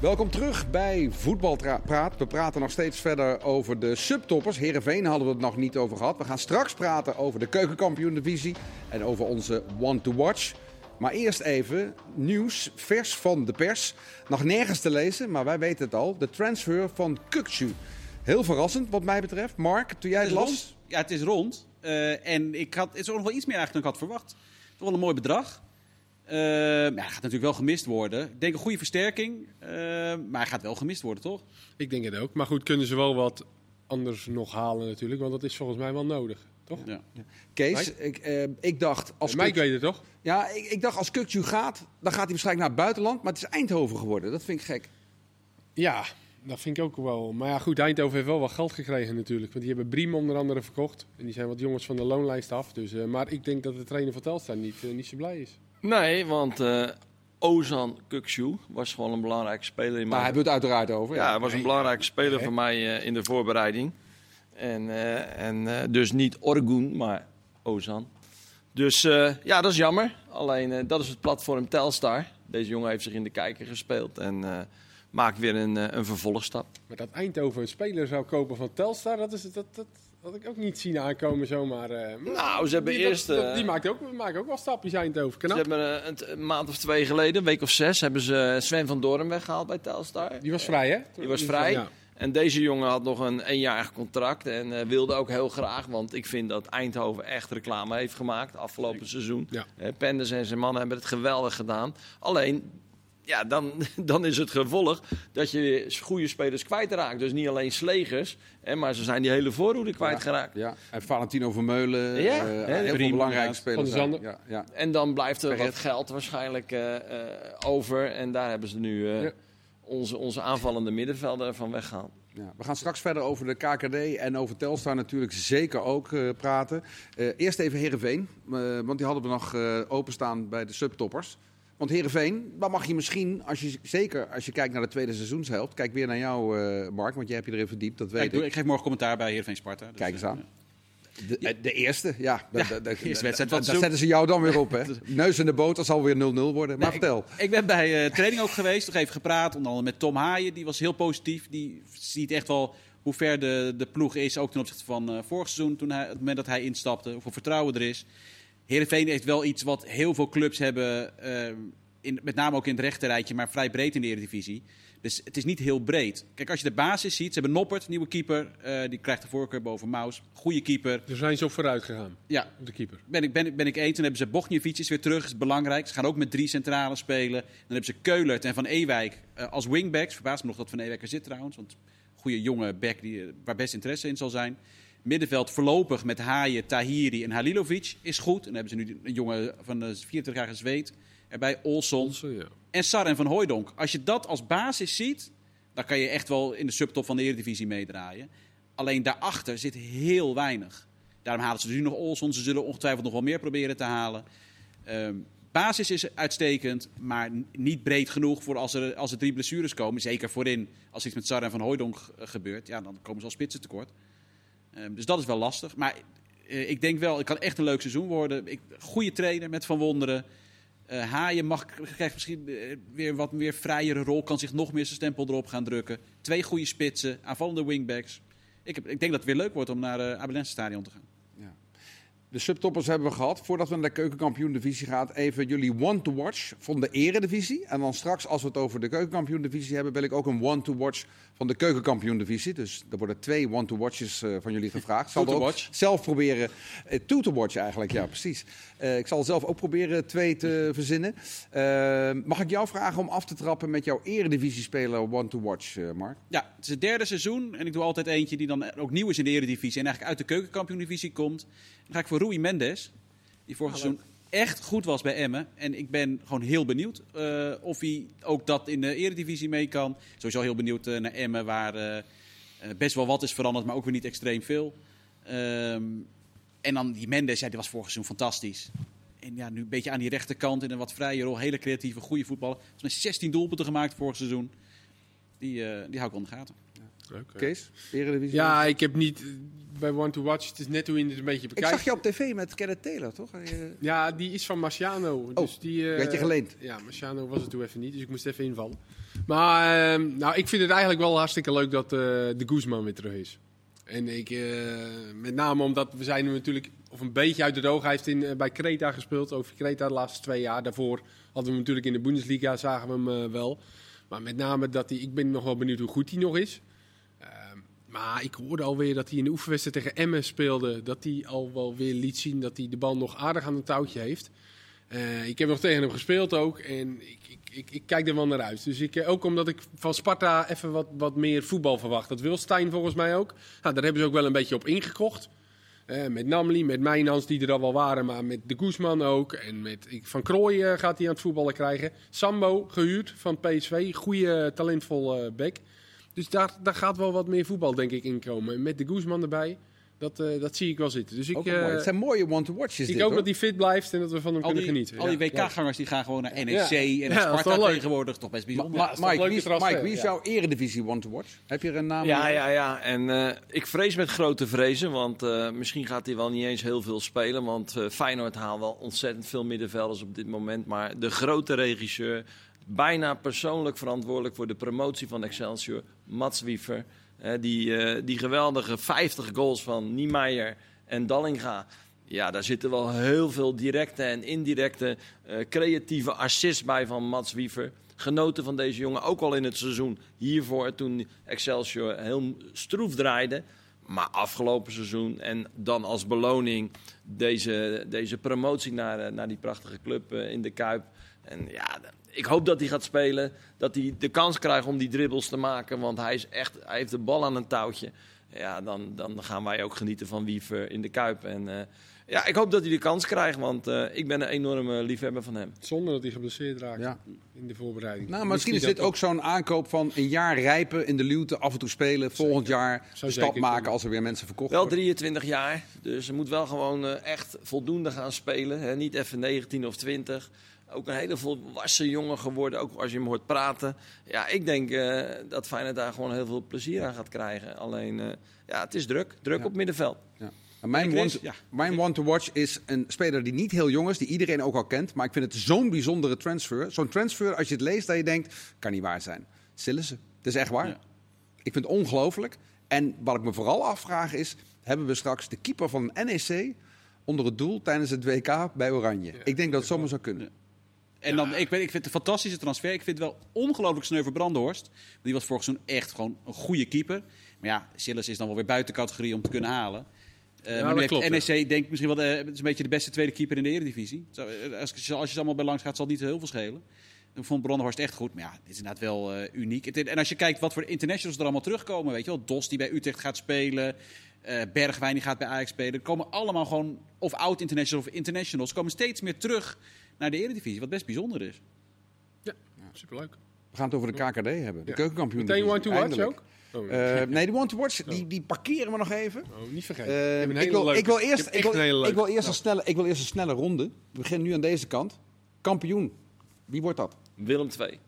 Welkom terug bij Voetbalpraat. We praten nog steeds verder over de subtoppers. Heerenveen hadden we het nog niet over gehad. We gaan straks praten over de keukenkampioen-divisie en over onze one to watch. Maar eerst even nieuws, vers van de pers. Nog nergens te lezen, maar wij weten het al. De transfer van Kukcu. Heel verrassend wat mij betreft. Mark, toen jij Het las... rond. Ja, het is rond. Eh, en ik had, het is ook nog wel iets meer eigenlijk dan ik had verwacht. Toch wel een mooi bedrag. Eh, ja, hij gaat natuurlijk wel gemist worden. Ik denk een goede versterking. eh, maar hij gaat wel gemist worden, toch? Ik denk het ook. Maar goed, kunnen ze wel wat anders nog halen natuurlijk. Want dat is volgens mij wel nodig. Toch? Ja. Kees, ik, eh, ik dacht als Mike Kuk- weet het toch? Ja, ik, ik dacht als Kukcu gaat, dan gaat hij waarschijnlijk naar het buitenland. Maar het is Eindhoven geworden. Dat vind ik gek. Ja, dat vind ik ook wel. Maar ja, goed, Eindhoven heeft wel wat geld gekregen natuurlijk. Want die hebben Briem onder andere verkocht. En die zijn wat jongens van de loonlijst af. Dus, eh, maar ik denk dat de trainer van Telstar niet, eh, niet zo blij is. Nee, want eh, Ozan Kukcu was gewoon een belangrijke speler in Maar hij mijn... heeft het uiteraard over. Ja, hij was een belangrijke speler voor mij eh, in de voorbereiding. En, eh, en eh, dus niet Orgun, maar Ozan. Dus eh, ja, dat is jammer. Alleen eh, dat is het platform Telstar. Deze jongen heeft zich in de kijker gespeeld en eh, maakt weer een, een vervolgstap. Maar dat Eindhoven een speler zou kopen van Telstar, dat, is, dat, dat had ik ook niet zien aankomen zomaar. eh. Nou, ze hebben die, eerst... dat- eh, die maakt ook, maken ook wel stapjes Eindhoven. Ze hebben eh, een, een maand of twee geleden, een week of zes, hebben ze Sven van Doorn weggehaald bij Telstar. Die was vrij, hè? Die was vrij. Ja. En deze jongen had nog een eenjarig contract en wilde ook heel graag, want ik vind dat Eindhoven echt reclame heeft gemaakt afgelopen seizoen. Ja. Penders en zijn mannen hebben het geweldig gedaan. Alleen, ja, dan, dan is het gevolg dat je goede spelers kwijtraakt. Dus niet alleen slegers, hè, maar ze zijn die hele voorhoede kwijtgeraakt. Ja, en Valentino Vermeulen, Ja, hè, heel veel belangrijke spelers. Ja, ja. En dan blijft er wat geld waarschijnlijk eh, eh, over. En daar hebben ze nu Ja. onze, onze aanvallende middenvelder van weggehaald. Ja, we gaan straks verder over de KKD en over Telstar natuurlijk zeker ook praten. Eerst even Heerenveen, eh, want die hadden we nog openstaan bij de subtoppers. Want Heerenveen, dan mag je misschien, als je, zeker als je kijkt naar de tweede seizoenshelft... Kijk weer naar jou, eh, Mark, want jij hebt je erin verdiept, dat weet Kijk, ik. ik geef morgen commentaar bij Heerenveen Sparta. Dus, Kijk eens eh, aan. De, eh, de eerste, ja. Da- eerste wedstrijd Daar zetten ze jou dan weer op, hè? Neus in de boot, dat zal weer 0-0 worden. Maar Nee, vertel. Ik ben bij eh training ook geweest, nog even gepraat. Onder andere met Tom Haaien, die was heel positief. Die ziet echt wel hoe ver de, de ploeg is, ook ten opzichte van eh, vorig seizoen, toen hij, het moment dat hij instapte. Hoeveel vertrouwen er is. Heerenveen heeft wel iets wat heel veel clubs hebben, eh, in, met name ook in het rechterrijtje, maar vrij breed in de Eredivisie. Dus het is niet heel breed. Kijk, als je de basis ziet, ze hebben Noppert, nieuwe keeper. eh, die krijgt de voorkeur boven Maus. Goede keeper. Er zijn ze op vooruit gegaan, Ja, de keeper. ben ik, ben, ik- ben ik eens. Dan hebben ze Bogniewicz is weer terug, is belangrijk. Ze gaan ook met drie centralen spelen. Dan hebben ze Keulert en Van Ewijk eh, als wingbacks. Verbaast me nog dat Van Ewijk er zit trouwens. Want goede jonge back die, waar best interesse in zal zijn. Middenveld voorlopig met Haaien, Tahiri en Halilovic is goed. En dan hebben ze nu een jongen van de 24-jarige Zweed erbij, Olson. Ja. En Sar en Van Hooijdonk. Als je dat als basis ziet, dan kan je echt wel in de subtop van de Eredivisie meedraaien. Alleen daarachter zit heel weinig. Daarom halen ze nu nog Olson. Ze zullen ongetwijfeld nog wel meer proberen te halen. Ehm, basis is uitstekend, maar niet breed genoeg voor als er, als er drie blessures komen. Zeker voorin, als iets met Sar en Van Hooijdonk eh, gebeurt. Ja, dan komen ze al spitsen tekort. Ehm, dus dat is wel lastig. Maar eh, ik denk wel, het kan echt een leuk seizoen worden. Ik, goede trainer met Van Wonderen. Eh Haaien mag, krijgt misschien eh, weer wat meer vrijere rol. Kan zich nog meer zijn stempel erop gaan drukken. Twee goede spitsen, aanvallende wingbacks. Ik, ik denk dat het weer leuk wordt om naar het Abelense stadion te gaan. De subtoppers hebben we gehad. Voordat we naar de keukenkampioen-divisie gaan, even jullie one-to-watch van de eredivisie. En dan straks, als we het over de keukenkampioen-divisie hebben, wil ik ook een one-to-watch van de keukenkampioen-divisie. Dus er worden twee one-to-watches eh, van jullie gevraagd. Zal ook zelf proberen, eh, to-to-watch eigenlijk, ja precies. Eh, ik zal zelf ook proberen twee te verzinnen. Mag ik jou vragen om af te trappen met jouw eredivisie-speler one-to-watch, Mark? Ja, het is het derde seizoen en ik doe altijd eentje die dan ook nieuw is in de Eredivisie en eigenlijk uit de keukenkampioen-divisie komt. Dan ga ik voor Rui Mendes, die vorig seizoen echt goed was bij Emmen. En ik ben gewoon heel benieuwd eh, of hij ook dat in de Eredivisie mee kan. Sowieso heel benieuwd eh, naar Emmen, waar eh, best wel wat is veranderd, maar ook weer niet extreem veel. Ehm, en dan die Mendes, ja, die was vorig seizoen fantastisch. En ja, nu een beetje aan die rechterkant in een wat vrije rol. Hele creatieve, goede voetballer. Volgens mij 16 doelpunten gemaakt vorig seizoen. Die, die hou ik de gaten. Kees, eredivisie? Ja, ik heb niet... Bij One to Watch, het is net hoe je het een beetje ik bekijkt. zag je op tv met Kenneth Taylor, toch? Eh, Ja, die is van Marciano. Dus die, eh, die had je geleend. Ja, Marciano was het toen even niet, dus ik moest even invallen. Maar ehm, nou, ik vind het eigenlijk wel hartstikke leuk dat eh, de Guzman weer terug is. En ik, eh, met name omdat we zijn nu natuurlijk, of een beetje uit de oog. Hij heeft in, eh, bij Creta gespeeld, over Creta de laatste twee jaar. Daarvoor hadden we hem natuurlijk in de Bundesliga, zagen we hem eh, wel. Maar met name dat hij, ik ben nog wel benieuwd hoe goed hij nog is. Maar ik hoorde alweer dat hij in de oefenwedstrijd tegen Emmen speelde. Dat hij al wel weer liet zien dat hij de bal nog aardig aan een touwtje heeft. Eh, ik heb nog tegen hem gespeeld ook. En ik, ik, ik, kijk er wel naar uit. Dus ik, eh, ook omdat ik van Sparta even wat, wat meer voetbal verwacht. Dat wil Stijn volgens mij ook. Nou, daar hebben ze ook wel een beetje op ingekocht. Eh, met Namli, met Mijnans die er al wel waren, maar met de Guzman ook. En met Van Krooij gaat hij aan het voetballen krijgen. Sambo, gehuurd van PSV. Goede, talentvol eh back. Dus daar, daar gaat wel wat meer voetbal, denk ik, in komen. En met de Guzman erbij, dat, eh, dat zie ik wel zitten. Dus ik, eh, Het zijn mooie one-to-watches ik dit, hoop hoor. dat hij fit blijft en dat we van hem Al kunnen die, genieten. al die Ja. WK-gangers die gaan gewoon naar NEC Ja. en Ja, naar dat is Sparta tegenwoordig. Toch best bijzonder. Ma- Mike, wie Mike, wie is ja. jouw eredivisie one-to-watch? Heb je er een naam? Ja, ja, ja. En eh, ik vrees met grote vrezen, want eh, misschien gaat hij wel niet eens heel veel spelen. Want eh, Feyenoord haalt wel ontzettend veel middenvelders op dit moment. Maar de grote regisseur, bijna persoonlijk verantwoordelijk voor de promotie van Excelsior, Mats Wiever. die, eh, die geweldige 50 goals van Niemeyer en Dallinga. Ja, daar zitten wel heel veel directe en indirecte eh, creatieve assists bij van Mats Wiever. Genoten van deze jongen, ook al in het seizoen hiervoor, toen Excelsior heel stroef draaide. Maar afgelopen seizoen en dan als beloning deze, deze promotie naar, eh, naar die prachtige club in de Kuip. En ja, ik hoop dat hij gaat spelen. Dat hij de kans krijgt om die dribbles te maken. Want hij, is echt, hij heeft de bal aan een touwtje. Ja, dan, dan gaan wij ook genieten van Wiever in de Kuip. En eh, ja, ik hoop dat hij de kans krijgt, want eh, ik ben een enorme liefhebber van hem. Zonder dat hij geblesseerd raakt Ja. in de voorbereiding. Nou, misschien is dit ook zo'n aankoop van een jaar rijpen in de luwte, af en toe spelen, volgend jaar Zou stap maken kunnen. als er weer mensen verkocht Wel worden. 23 jaar, dus hij moet wel gewoon eh, echt voldoende gaan spelen. Hè? Niet even 19 of 20. Ook een hele volwassen jongen geworden, ook als je hem hoort praten. Ja, ik denk eh, dat Feyenoord daar gewoon heel veel plezier aan gaat krijgen. Alleen, eh, ja, het is druk. Druk Ja. op middenveld. Ja. En Mijn, one, ja. mijn one to watch is een speler die niet heel jong is, die iedereen ook al kent. Maar ik vind het zo'n bijzondere transfer. Zo'n transfer, als je het leest, dat je denkt, kan niet waar zijn. Sillissen. Het is echt waar. Ja. Ik vind het ongelooflijk. En wat ik me vooral afvraag is, hebben we straks de keeper van NEC onder het doel tijdens het WK bij Oranje? ik denk dat het zomaar zou kunnen. En dan, ik, ik vind het een fantastische transfer. Ik vind het wel ongelooflijk sneu voor Brandenhorst. Die was vorig seizoen echt gewoon een goede keeper. Maar ja, Sillis is dan wel weer buiten categorie om te kunnen halen. Eh, maar nu klopt, NEC denk ik misschien wel de, het is een beetje de beste tweede keeper in de Eredivisie. Eh, Als, als je het allemaal bij langs gaat, zal het niet heel veel schelen. Ik vond Brandenhorst echt goed. Maar ja, dit is inderdaad wel eh, uniek. Het- En als je kijkt wat voor internationals er allemaal terugkomen. Weet je wel, Dos die bij Utrecht gaat spelen. eh, Bergwijn die gaat bij Ajax spelen. Er komen allemaal gewoon of oud-internationals of internationals. komen steeds meer terug naar de Eredivisie. Wat best bijzonder is. Ja, superleuk. We gaan het over de KKD hebben. De keukenkampioen. Meteen one to watch ook? Oh, Eh, nee, de one to watch, die, die parkeren we nog even. oh, niet vergeten. Eh, ik, wil, ik, eerst, ik, wil, een ik, wil eerst een snelle, ik wil eerst een snelle ronde. We beginnen nu aan deze kant. Kampioen. Wie wordt dat? Willem 2.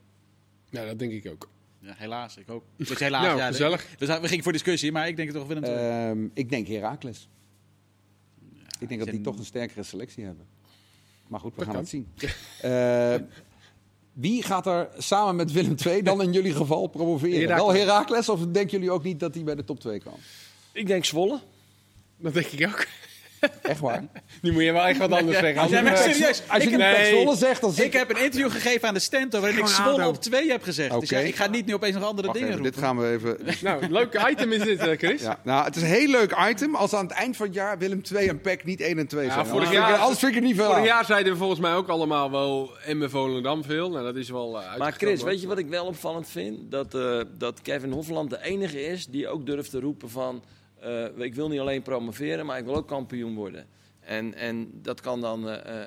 Nou, dat denk ik ook. Ja, helaas, ik ook. Dus helaas, Nou, ja, gezellig. We, we gingen voor discussie, maar ik denk het toch Willem II. Ehm, ik denk Heracles. ik denk dat die toch een sterkere selectie hebben. Maar goed, we Dat gaan kan. het zien. Eh, wie gaat er samen met Willem II dan in jullie geval promoveren? Wel Heracles of denken jullie ook niet dat die bij de top 2 kan? Ik denk Zwolle. Dat denk ik ook. Echt waar? Nu moet je wel echt wat anders zeggen. Als jij Anders- maar serieus, Als je ik, nee. Zwolle zegt, dan zeg ik heb een interview gegeven aan de stand waarin ik Zwolle op twee heb gezegd. Dus ja, Oké. ik ga niet nu opeens nog andere Wacht dingen even, roepen. dit gaan we even... Nou, leuk item is dit, eh, Chris. Ja, nou, het is een heel leuk item als aan het eind van het jaar Willem 2 en PEC niet 1 en 2 Ja, zijn. vorig Anders vind ik- jaar- anders vind ik het niet veel Vorig aan. jaar zeiden we volgens mij ook allemaal wel Emme Volendam veel. Nou, dat is wel uh, Maar Chris, weet je wat ik wel opvallend vind? Dat, eh, dat Kevin Hofland de enige is die ook durft te roepen van... eh, ik wil niet alleen promoveren, maar ik wil ook kampioen worden. En, en dat kan dan eh,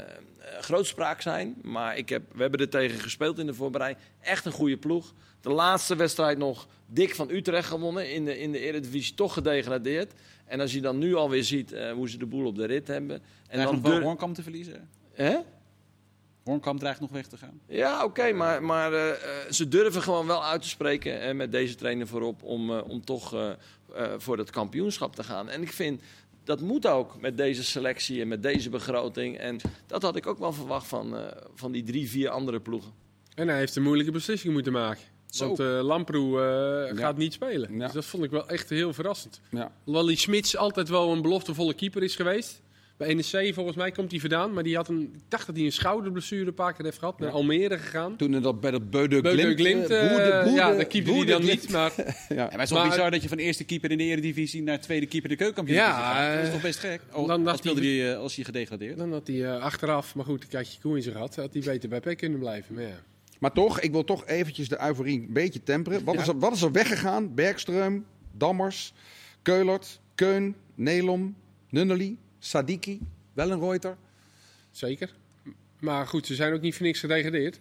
grootspraak zijn. Maar ik heb, we hebben er tegen gespeeld in de voorbereiding. Echt een goede ploeg. De laatste wedstrijd nog dik van Utrecht gewonnen. In de, in de Eredivisie toch gedegradeerd. En als je dan nu alweer ziet eh, hoe ze de boel op de rit hebben. En dan nog dur- Hoornkamp te verliezen. Hè? Hoornkamp dreigt nog weg te gaan. Ja, oké, maar, maar eh, eh, ze durven gewoon wel uit te spreken eh, met deze trainer voorop om, eh, om toch eh, eh, voor het kampioenschap te gaan. En ik vind dat moet ook met deze selectie en met deze begroting. En dat had ik ook wel verwacht van, eh, van die drie, vier andere ploegen. En hij heeft een moeilijke beslissing moeten maken. Zo. Want eh Lamproe eh, Ja. gaat niet spelen. Ja. Dus dat vond ik wel echt heel verrassend. Ja. Wally Smits altijd wel een beloftevolle keeper is geweest. Bij NEC volgens mij komt hij vandaan. Maar die had een, ik dacht dat hij een schouderblessure een paar keer heeft gehad. Naar Almere gegaan. Toen dat bij dat Beude Glimt... Glimt, eh, eh, Boerde- Boerde- ja, dat keepte hij dan Glimt. niet. Maar Ja. Ja, maar het is wel bizar dat je van eerste keeper in de Eredivisie naar tweede keeper de keukenkampioen Ja, gaat. Dat is eh, toch best gek? Oh, dan dacht speelde hij- als hij gedegradeerd. dan had hij achteraf, maar goed, een je koe in zijn gat. Had hij beter bij Peck kunnen blijven. Maar ja. Maar toch, ik wil toch eventjes de euforie een beetje temperen. Wat, is, er, wat is er weggegaan? Bergström, Dammers, Keulert, Keun, Nelom, Nunnely, Sadiki, Wellenreuter. Zeker. Maar goed, ze zijn ook niet voor niks gedegradeerd.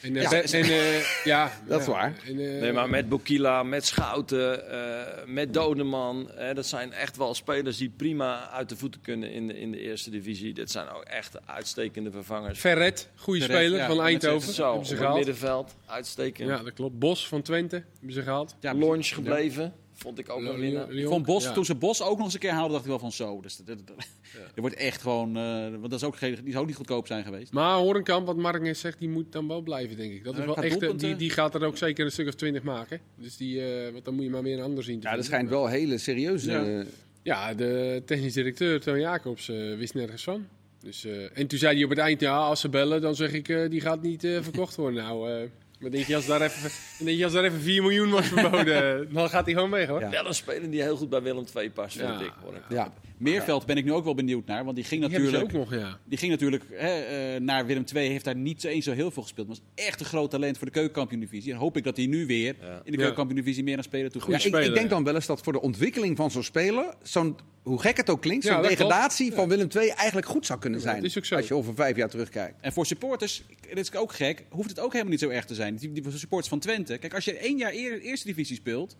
En, eh, Ja, en, eh, ja, Dat is ja. waar. En, eh, Nee, maar met Bokila, met Schouten, eh, met Dodeman. dat zijn echt wel spelers die prima uit de voeten kunnen in de, in de eerste divisie. Dit zijn ook echt uitstekende vervangers. Ferret, goede Ferret, speler ja, van dat Eindhoven. is Zo, hebben op ze het gehaald. middenveld, uitstekend. Ja, dat klopt. Bos van Twente hebben ze gehaald. Ja, Launch gebleven, vond ik ook. Ik vond Bos, Ja. toen ze Bos ook nog eens een keer haalden, dacht ik wel van zo. Dus dat, dat, dat- er wordt echt gewoon, eh, want dat is ook, geen- die zou ook niet goedkoop zijn geweest. Maar Horenkamp, wat Mark net zegt, die moet dan wel blijven, denk ik. Dat is wel echt, eh, die, die gaat er ook zeker een stuk of twintig maken. Dus die, eh, want dan moet je maar weer een ander zien te Ja, dat schijnt wel hele serieuze... Ja. eh, Ja, de technisch directeur Toon Jacobs eh, wist nergens van. Dus, eh, en toen zei hij op het eind, ja, als ze bellen, dan zeg ik, eh, die gaat niet eh, verkocht worden. Nou, eh, Maar denk je, als daar even, denk je, als daar even 4 miljoen wordt verboden, dan gaat hij gewoon weg hoor. Ja. Wel een speler die heel goed bij Willem II past, vind ik. Hoor. Ja. Meerveld ben ik nu ook wel benieuwd naar, want die ging Die natuurlijk... ook nog, ja. Die ging natuurlijk hè, eh, naar Willem II, heeft daar niet eens zo heel veel gespeeld. Maar was echt een groot talent voor de keukenkampioen-divisie. En hoop ik dat hij nu weer Ja. in de Ja. keukenkampioen-divisie meer aan spelen toe Ja, ik, ik denk dan wel eens dat voor de ontwikkeling van zo'n speler, zo'n, hoe gek het ook klinkt, zo'n degradatie van Willem II eigenlijk goed zou kunnen zijn. dat is ook zo. Als je over vijf jaar terugkijkt. En voor supporters, dat is ook gek, hoeft het ook helemaal niet zo erg te zijn. Die, die supporters van Twente. Kijk, als je één jaar eer, eerste divisie speelt,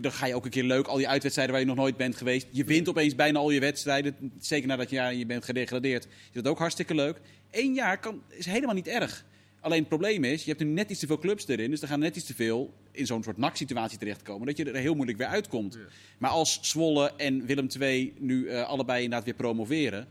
dan ga je ook een keer leuk al die uitwedstrijden waar je nog nooit bent geweest. Je wint opeens bijna al je wedstrijden. Zeker nadat je, ja, je bent gedegradeerd. Is dat ook hartstikke leuk. Eén jaar kan, is helemaal niet erg. Alleen het probleem is, je hebt nu net iets te veel clubs erin. Dus er gaan net iets te veel in zo'n soort NAC-situatie terechtkomen. Dat je er heel moeilijk weer uitkomt. Maar als Zwolle en Willem II nu eh, allebei inderdaad weer promoveren...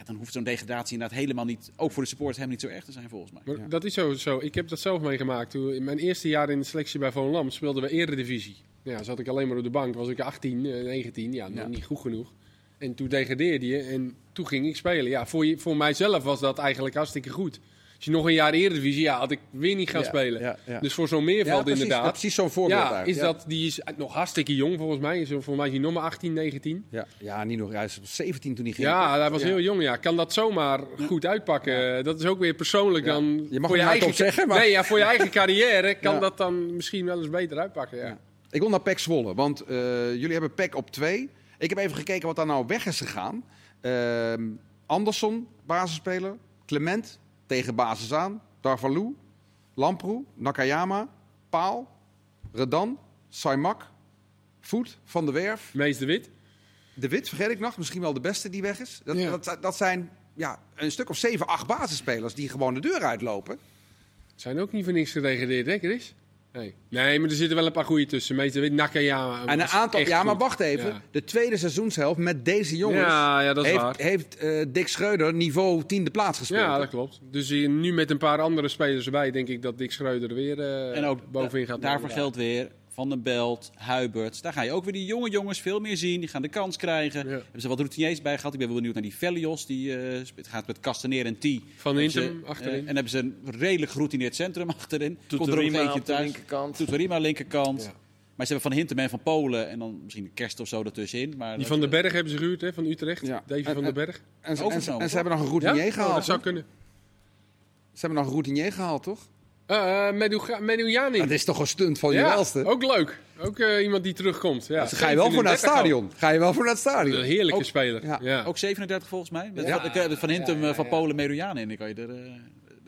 Ja, dan hoeft zo'n degradatie inderdaad helemaal niet... ook voor de supporters helemaal niet zo erg te zijn volgens mij. Maar Dat is zo, zo. Ik heb dat zelf meegemaakt. Toen, in mijn eerste jaar in de selectie bij Volendam speelden we eredivisie. Ja, zat ik alleen maar op de bank. Was ik 18, eh, 19. Ja, nog Ja. niet goed genoeg. En toen degradeerde je en toen ging ik spelen. Ja, voor, je, voor mijzelf was dat eigenlijk hartstikke goed. Als je nog een jaar eredivisie, ja, had ik weer niet gaan Ja, spelen. ja, ja. Dus voor zo'n Ja, meerveld precies, inderdaad. precies zo'n voorbeeld. Ja, is. Dat, die is nog hartstikke jong volgens mij. Is, volgens mij is hij nog maar 18, 19. Ja, ja, niet nog. Hij is 17 toen hij ging. Ja, hij was heel jong. Ja. Kan dat zomaar goed uitpakken? Dat is ook weer persoonlijk dan. Je mag voor het je hardop eigen, zeggen, maar- Nee, ja, voor je eigen carrière kan dat dan misschien wel eens beter uitpakken. Ja. Ik wil naar PEC Zwolle, want eh, jullie hebben PEC op 2. Ik heb even gekeken wat daar nou weg is gegaan. Ehm, Andersson, basisspeler. Clement, tegen basis aan. Darvalu, Lamproe, Nakayama, Paal, Redan, Saimak, Voet, Van der Werf. Mees de Wit. De Wit, vergeet ik nog, misschien wel de beste die weg is. Dat, Ja. dat, dat zijn ja, een stuk of 7, 8 basisspelers die gewoon de deur uitlopen. Zijn ook niet voor niks gedegradeerd, hè, Chris? Nee. nee, maar er zitten wel een paar goede tussen. Mees de Wit, Nakayama. En een aantal, ja, maar wacht even. Ja. De tweede seizoenshelft met deze jongens Ja, ja, dat is heeft, waar. heeft eh, Dick Schreuder niveau tiende plaats gespeeld. Ja, dat klopt. Dus nu met een paar andere spelers erbij, denk ik dat Dick Schreuder er weer eh, En ook bovenin da- gaat. daarvoor geldt weer Van den Belt, Huibert. Daar ga je ook weer die jonge jongens veel meer zien. Die gaan de kans krijgen. Ja. Hebben ze wat routiniers bij gehad. Ik ben wel benieuwd naar die Velios. Die eh, gaat met Castaneer en T. Van Hintem achterin. eh, en hebben ze een redelijk geroutineerd centrum achterin. Komt er ook eentje de thuis. linkerkant. Tutorima linkerkant. Ja. Maar ze hebben Van Hintem en Van Polen. En dan misschien de kerst of zo ertussenin. Maar Die van den Berg hebben ze gehuurd, hè, van Utrecht. Ja. Davy van den en- Berg. En, ze, en, ze, Overgenomen, en ze hebben nog een Ja? routinier Oh, gehaald. dat zou kunnen. Ze hebben nog een routinier gehaald, toch? Uh, Medujani. Dat is toch een stunt van je ja, welste? ook leuk. Ook eh, iemand die terugkomt. Ja. Dus ga je wel voor naar het 37 stadion. Ga je wel voor naar het stadion. Een heerlijke Ook- speler. ja. Ja. Ook 37 volgens mij. Met Ja. van, van Hintem, Ja, ja, eh, van. Polen, Merujan in. Ik kan je er, eh, er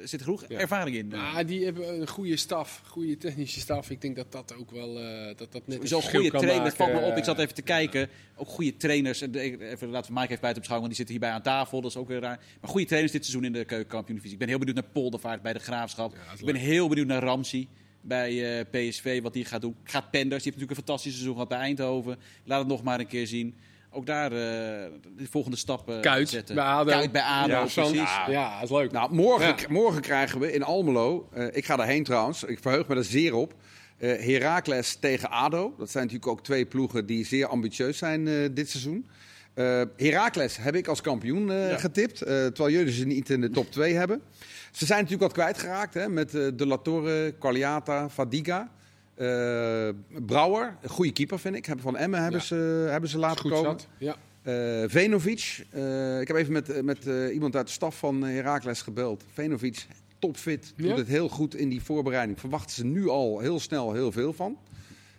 zit genoeg Ja. ervaring in. Ah, die hebben een goede staf, goede technische staf. Ik denk dat dat ook wel eh, dat dat net een Zo'n goede trainer, dat valt me op. Ik zat even te kijken. Ook goede trainers. En Even laten we Mike even buiten op schouwen, want die zitten hierbij aan tafel. Dat is ook weer raar. Maar goede trainers dit seizoen in de keukenkampioen divisie. Ik ben heel benieuwd naar Poldervaart bij de Graafschap. Ja, ik ben leuk. heel benieuwd naar Ramsey bij eh, PSV, wat die gaat doen. Gaat Penders, die heeft natuurlijk een fantastisch seizoen gehad bij Eindhoven. Laat het nog maar een keer zien. Ook daar eh, de volgende stap eh, Kuit zetten. bij ADO. Kuit bij ADO, Ja, precies. ja, dat is leuk. Nou, morgen, Ja. morgen krijgen we in Almelo, eh, ik ga daarheen trouwens, ik verheug me er zeer op, eh Heracles tegen ADO. Dat zijn natuurlijk ook twee ploegen die zeer ambitieus zijn eh, dit seizoen. Eh Heracles heb ik als kampioen eh, Ja. getipt, eh, terwijl jullie ze niet in de top 2 hebben. Ze zijn natuurlijk wat kwijtgeraakt hè, met eh, De La Torre, Qualiata, Fadiga. Eh, Brouwer, een goede keeper vind ik. Van Emmen hebben, Ja. ze, hebben ze laten komen. zat. Ja. Eh, Venovic, eh, ik heb even met, met iemand uit de staf van Heracles gebeld. Venovic, topfit, doet Ja? het heel goed in die voorbereiding. Verwachten ze nu al heel snel heel veel van.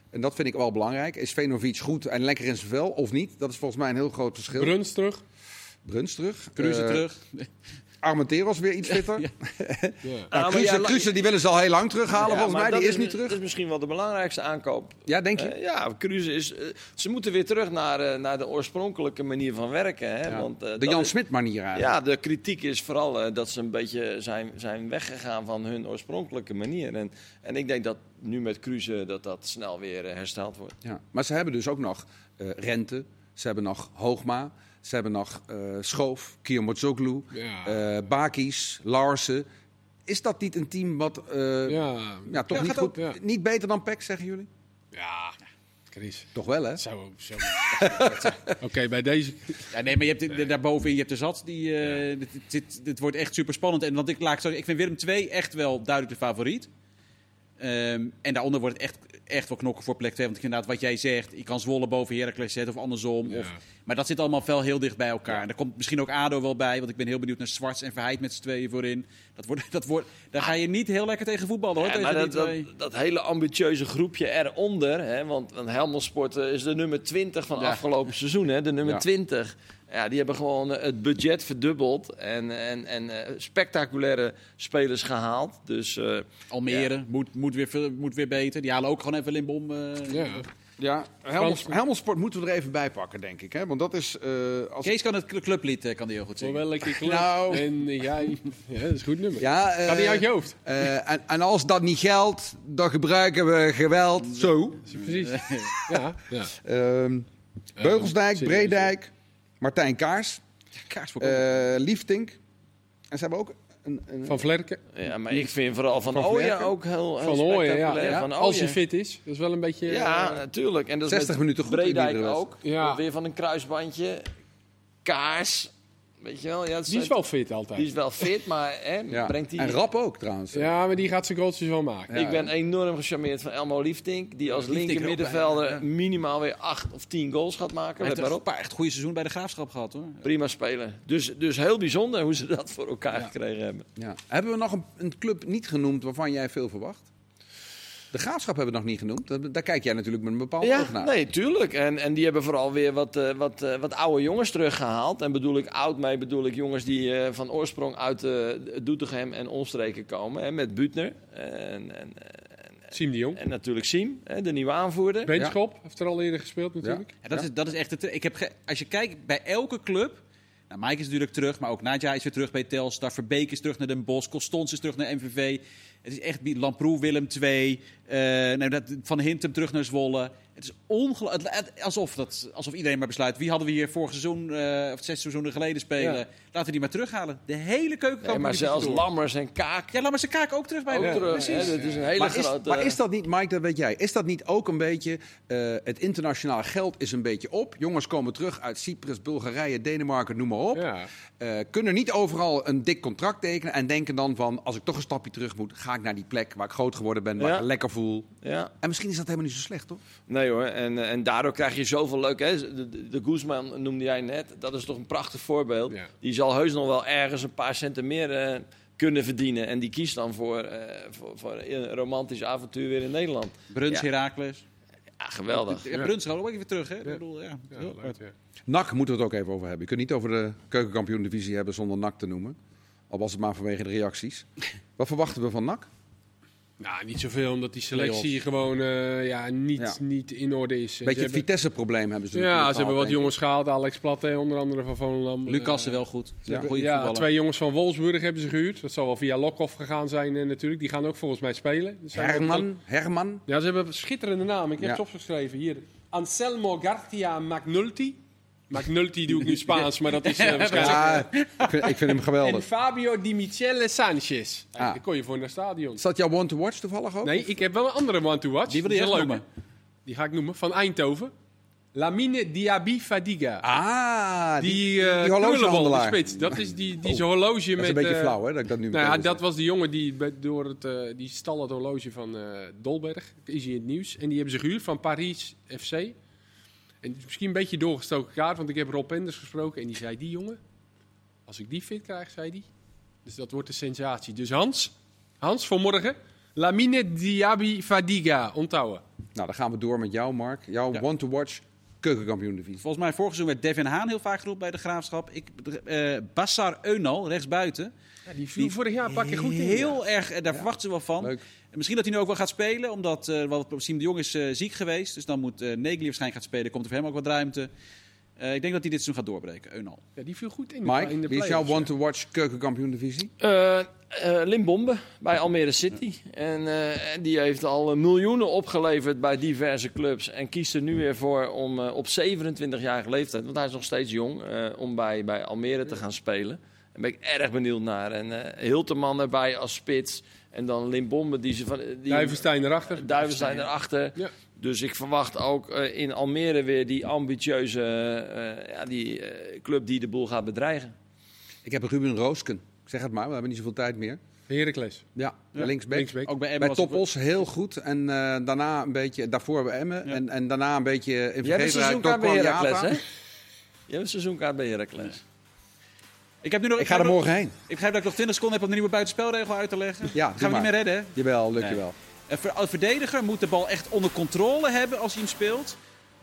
En dat vind ik wel belangrijk. Is Venovic goed en lekker in zijn vel of niet? Dat is volgens mij een heel groot verschil. Bruns terug. Bruns terug. Cruze terug. Armenteros weer iets fitter. Ja. Ja. Nou, ja, die willen ze al heel lang terughalen Ja, volgens mij. Die is, niet terug. Dat is misschien wel de belangrijkste aankoop. Ja, denk je? Eh, ja, Cruze is. eh, ze moeten weer terug naar, eh, naar de oorspronkelijke manier van werken. Hè? Ja. Want, eh, de Jan is- Smit manier eigenlijk. Ja, de kritiek is vooral eh, dat ze een beetje zijn, zijn weggegaan van hun oorspronkelijke manier. En, en ik denk dat nu met Cruze dat dat snel weer eh, hersteld wordt. Ja, maar ze hebben dus ook nog eh, Rente, ze hebben nog Hoogma, ze hebben nog eh, Schoof, Kiyomotoglu, Ja. eh Bakis, Larsen. Is dat niet een team wat eh, ja. ja. toch Ja, niet, goed, ook, niet beter dan PEC, zeggen jullie? Ja. Chris. Toch wel, hè? Zo, zo. Oké, bij deze. Ja, nee, maar je hebt de- daarbovenin, je hebt de zat. Die, dit, dit, dit wordt echt super spannend. En want ik, laat ik, zo, ik vind Willem II echt wel duidelijk de favoriet. Ehm, en daaronder wordt het echt, echt wel knokken voor plek 2. Want inderdaad, wat jij zegt, je kan Zwolle boven Heracles zetten of andersom. Ja. Of, maar dat zit allemaal wel heel dicht bij elkaar. En daar komt misschien ook ADO wel bij, want ik ben heel benieuwd naar Zwarts en Verheid met z'n tweeën voorin. Dat wordt, dat wordt, daar ga je niet heel lekker tegen voetballen hoor, Ja, tegen dat, dat, dat hele ambitieuze groepje eronder, hè, want, want Helmond Sport eh, is de nummer 20 van Ja. afgelopen seizoen, hè, de nummer Ja. 20. Ja, die hebben gewoon eh, het budget verdubbeld en, en, en eh, spectaculaire spelers gehaald. Dus eh, Almere moet, moet, weer, veel- moet weer beter. Die halen ook gewoon even Limbom. eh Ja. Ja, Helmond, Frans- Helmond Sport moeten we er even bij pakken, denk ik. Hè? Want dat is... eh, als... Kees kan het cl- clublied kan die heel goed Voor zingen. welke club? Nou. En jij... Ja, dat is een goed nummer. Ja, Gaat niet uit je hoofd. eh, en, en als dat niet geldt, dan gebruiken we geweld. Zo. Precies. Ja, ja. Ehm, Beugelsdijk, Breedijk, Martijn Kaars, Kaars voor eh Liefdink. En ze hebben ook een... een Van Vlerken. ja, maar ik vind vooral Van, Van Ooyen ook heel, heel Van Ooyen, ja. spectaculair. ja. Van Als hij fit is. Dat is wel een beetje... Ja, eh, natuurlijk. En dat is 60 met minuten goed ook. Ja. Weer van een kruisbandje. Kaars. Weet je wel? Ja, die is wel fit altijd. die is wel fit, maar hè, ja. brengt die... En Rap ook trouwens. Ja, maar die gaat zijn goaltjes wel maken. Ik ben enorm gecharmeerd van Elmo Liefdink. Die als Liefdink linker er ook bij, middenvelder ja. minimaal weer 8 of 10 goals gaat maken. Hij heeft maar een paar echt goede seizoen bij de Graafschap gehad hoor. Prima speler. Dus, dus heel bijzonder hoe ze dat voor elkaar Ja. gekregen hebben. Ja. Hebben we nog een, een club niet genoemd waarvan jij veel verwacht? De Graafschap hebben we nog niet genoemd. Daar kijk jij natuurlijk met een bepaald oog Ja, naar. nee, tuurlijk. En, en die hebben vooral weer wat, eh, wat, eh, wat oude jongens teruggehaald. En bedoel ik oud mee, bedoel ik jongens die eh, van oorsprong uit eh Doetinchem en omstreken komen. Hè, met Butner en, en, Siem de Jong. en natuurlijk Siem, hè, de nieuwe aanvoerder. Benschop heeft er al eerder gespeeld natuurlijk. Ja, dat, Is, dat is echt het. Ik heb ge- als je kijkt bij elke club. Nou, Mike is natuurlijk terug, maar ook Nadja is weer terug bij Telstar. Verbeek is terug naar Den Bosch. Costons is terug naar MVV. Het is echt Lamproe, Willem II. eh, nou, dat, van Hintem terug naar Zwolle. Het is ongelooflijk. Alsof, dat, alsof iedereen maar besluit. Wie hadden we hier vorig seizoen, eh, of zes seizoenen geleden spelen? Ja. Laten we die maar terughalen. De hele keukenkamp. Nee, maar zelfs Lammers en Kaak Ja, maar zijn kaak ook terug bij ook de- terug. Precies. Dat is een hele Maar is, grote... maar is dat niet, Mike, dat weet jij, is dat niet ook een beetje, eh, het internationale geld is een beetje op. Jongens komen terug uit Cyprus, Bulgarije, Denemarken, noem maar op. Ja. Eh, kunnen niet overal een dik contract tekenen en denken dan van, als ik toch een stapje terug moet, ga ik naar die plek waar ik groot geworden ben, waar Ja. ik lekker voel. Ja. En misschien is dat helemaal niet zo slecht, toch? Nee hoor, en, eh, en daardoor krijg je zoveel leuk. Hè? De, de, de Guzman noemde jij net, dat is toch een prachtig voorbeeld. Ja. Die zal heus nog wel ergens een paar centen meer eh, kunnen verdienen. En die kiest dan voor, eh, voor, voor een romantisch avontuur weer in Nederland. Bruns, Ja. Heracles. Ja, geweldig. Ja, Bruns gaat ook even terug, hè? Ik bedoel, ja. Ja, Heel leuk, ja. NAC moeten we het ook even over hebben. Je kunt niet over de keukenkampioen-divisie hebben zonder NAC te noemen. Al was het maar vanwege de reacties. Wat verwachten we van NAC? Nou, niet zoveel, omdat die selectie gewoon eh, ja, niet, Ja. niet in orde is. Beetje En het ze hebben- Vitesse-probleem hebben ze Ja, ze hebben wat jongens gehaald. Alex Platte, onder andere van Volendam. Lucas Eh, wel goed. ze Ja, hebben- goede ja, twee jongens van Wolfsburg hebben ze gehuurd. Dat zal wel via Lokhoff gegaan zijn eh, natuurlijk. Die gaan ook volgens mij spelen. Dus zijn ook- Herman, Herman. Ja, ze hebben een schitterende naam. Ik heb Ja. het opgeschreven hier. Anselmo Garcia McNulty. McNulty doe ik nu Spaans, maar dat is eh, waarschijnlijk... Ja, ik vind, ik vind hem En geweldig. Fabio Di Michele Sanchez. Ah. Daar kon je voor naar het stadion. Is dat jouw one to watch toevallig ook? Nee, ik heb wel een andere one to watch. Die wil je echt noemen. Die ga ik noemen. Van Eindhoven. Lamine Diaby Fadiga. Ah, die, die die, eh die horlogehandelaar. spits. Dat is die, die zijn horloge Dat is met... een beetje eh, flauw, hè, dat ik dat nu Nou ja, dat was de jongen die door het, eh, die stal het horloge van eh, Dolberg. Is hij in het nieuws. En die hebben ze gehuurd van Paris FC. En het is misschien een beetje doorgestoken kaart, want ik heb Rob Enders gesproken. En die zei, die jongen, als ik die fit krijg, zei die. Dus dat wordt een sensatie. Dus Hans, Hans voor morgen. Lamine Diaby Fadiga, onthouden. Nou, dan gaan we door met jou, Mark. Jouw Ja. one to watch keukenkampioen divisie. Volgens mij vorig seizoen werd Devin Haan heel vaak geroepen bij de Graafschap. Ik, eh Bassar Eunal, rechtsbuiten. Ja, die viel vorig jaar goed in. Heel erg, eh, daar verwachten ze wel van. Leuk. Misschien dat hij nu ook wel gaat spelen, omdat uh, wat, Siem de Jong is eh, ziek geweest. Dus dan moet uh, Negli waarschijnlijk gaan spelen. Komt er voor hem ook wat ruimte. Uh, ik denk dat hij dit seizoen gaat doorbreken, Eunal. Ja, die viel goed in de, Mike, in de wie is jouw play-offs, one to watch keukenkampioen divisie? Eh eh, Limbombe bij Almere City. En eh, die heeft al eh, miljoenen opgeleverd bij diverse clubs. En kiest er nu weer voor om eh, op 27-jarige leeftijd, want hij is nog steeds jong, eh, om bij, bij Almere te gaan spelen. Daar ben ik erg benieuwd naar. En eh Hilterman erbij als spits. En dan Limbombe die ze van. Die, Duivenstein erachter. Duivenstein erachter. Ja. Dus ik verwacht ook eh, in Almere weer die ambitieuze eh, ja, die, eh, club die de boel gaat bedreigen. Ik heb Ruben Roosken. Ik zeg het maar, we hebben niet zoveel tijd meer. Heracles. Ja, Ja, linksback. Ook bij Emmen Bij was het- Topos heel goed. En eh, daarna een beetje, daarvoor bij Emmen. Ja. En, en daarna een beetje in Jij hebt een vergetenheid seizoenkaart door bij Heracles, hè? Je hebt een seizoenkaart bij Heracles. Ik, heb nu nog, Ik ga er nog- morgen heen. Ik begrijp dat ik nog 20 seconden heb om de nieuwe buitenspelregel uit te leggen. Ja, dat gaan we niet meer redden. hè? Jawel, lukt je Nee. wel. Een ver- een verdediger moet de bal echt onder controle hebben als hij hem speelt.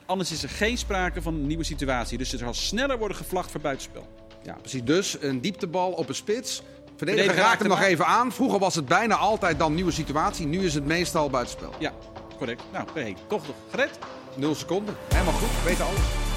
Anders is er geen sprake van een nieuwe situatie. Dus er zal sneller worden gevlacht voor buitenspel. Ja, precies. Dus een dieptebal op een spits. Verdediger Verdediger raakt hem nog even aan. Vroeger was het bijna altijd dan nieuwe situatie. Nu is het meestal buitenspel. Ja, correct. Nou, hey, toch nog gered. Nul seconden. Helemaal goed. Weet alles.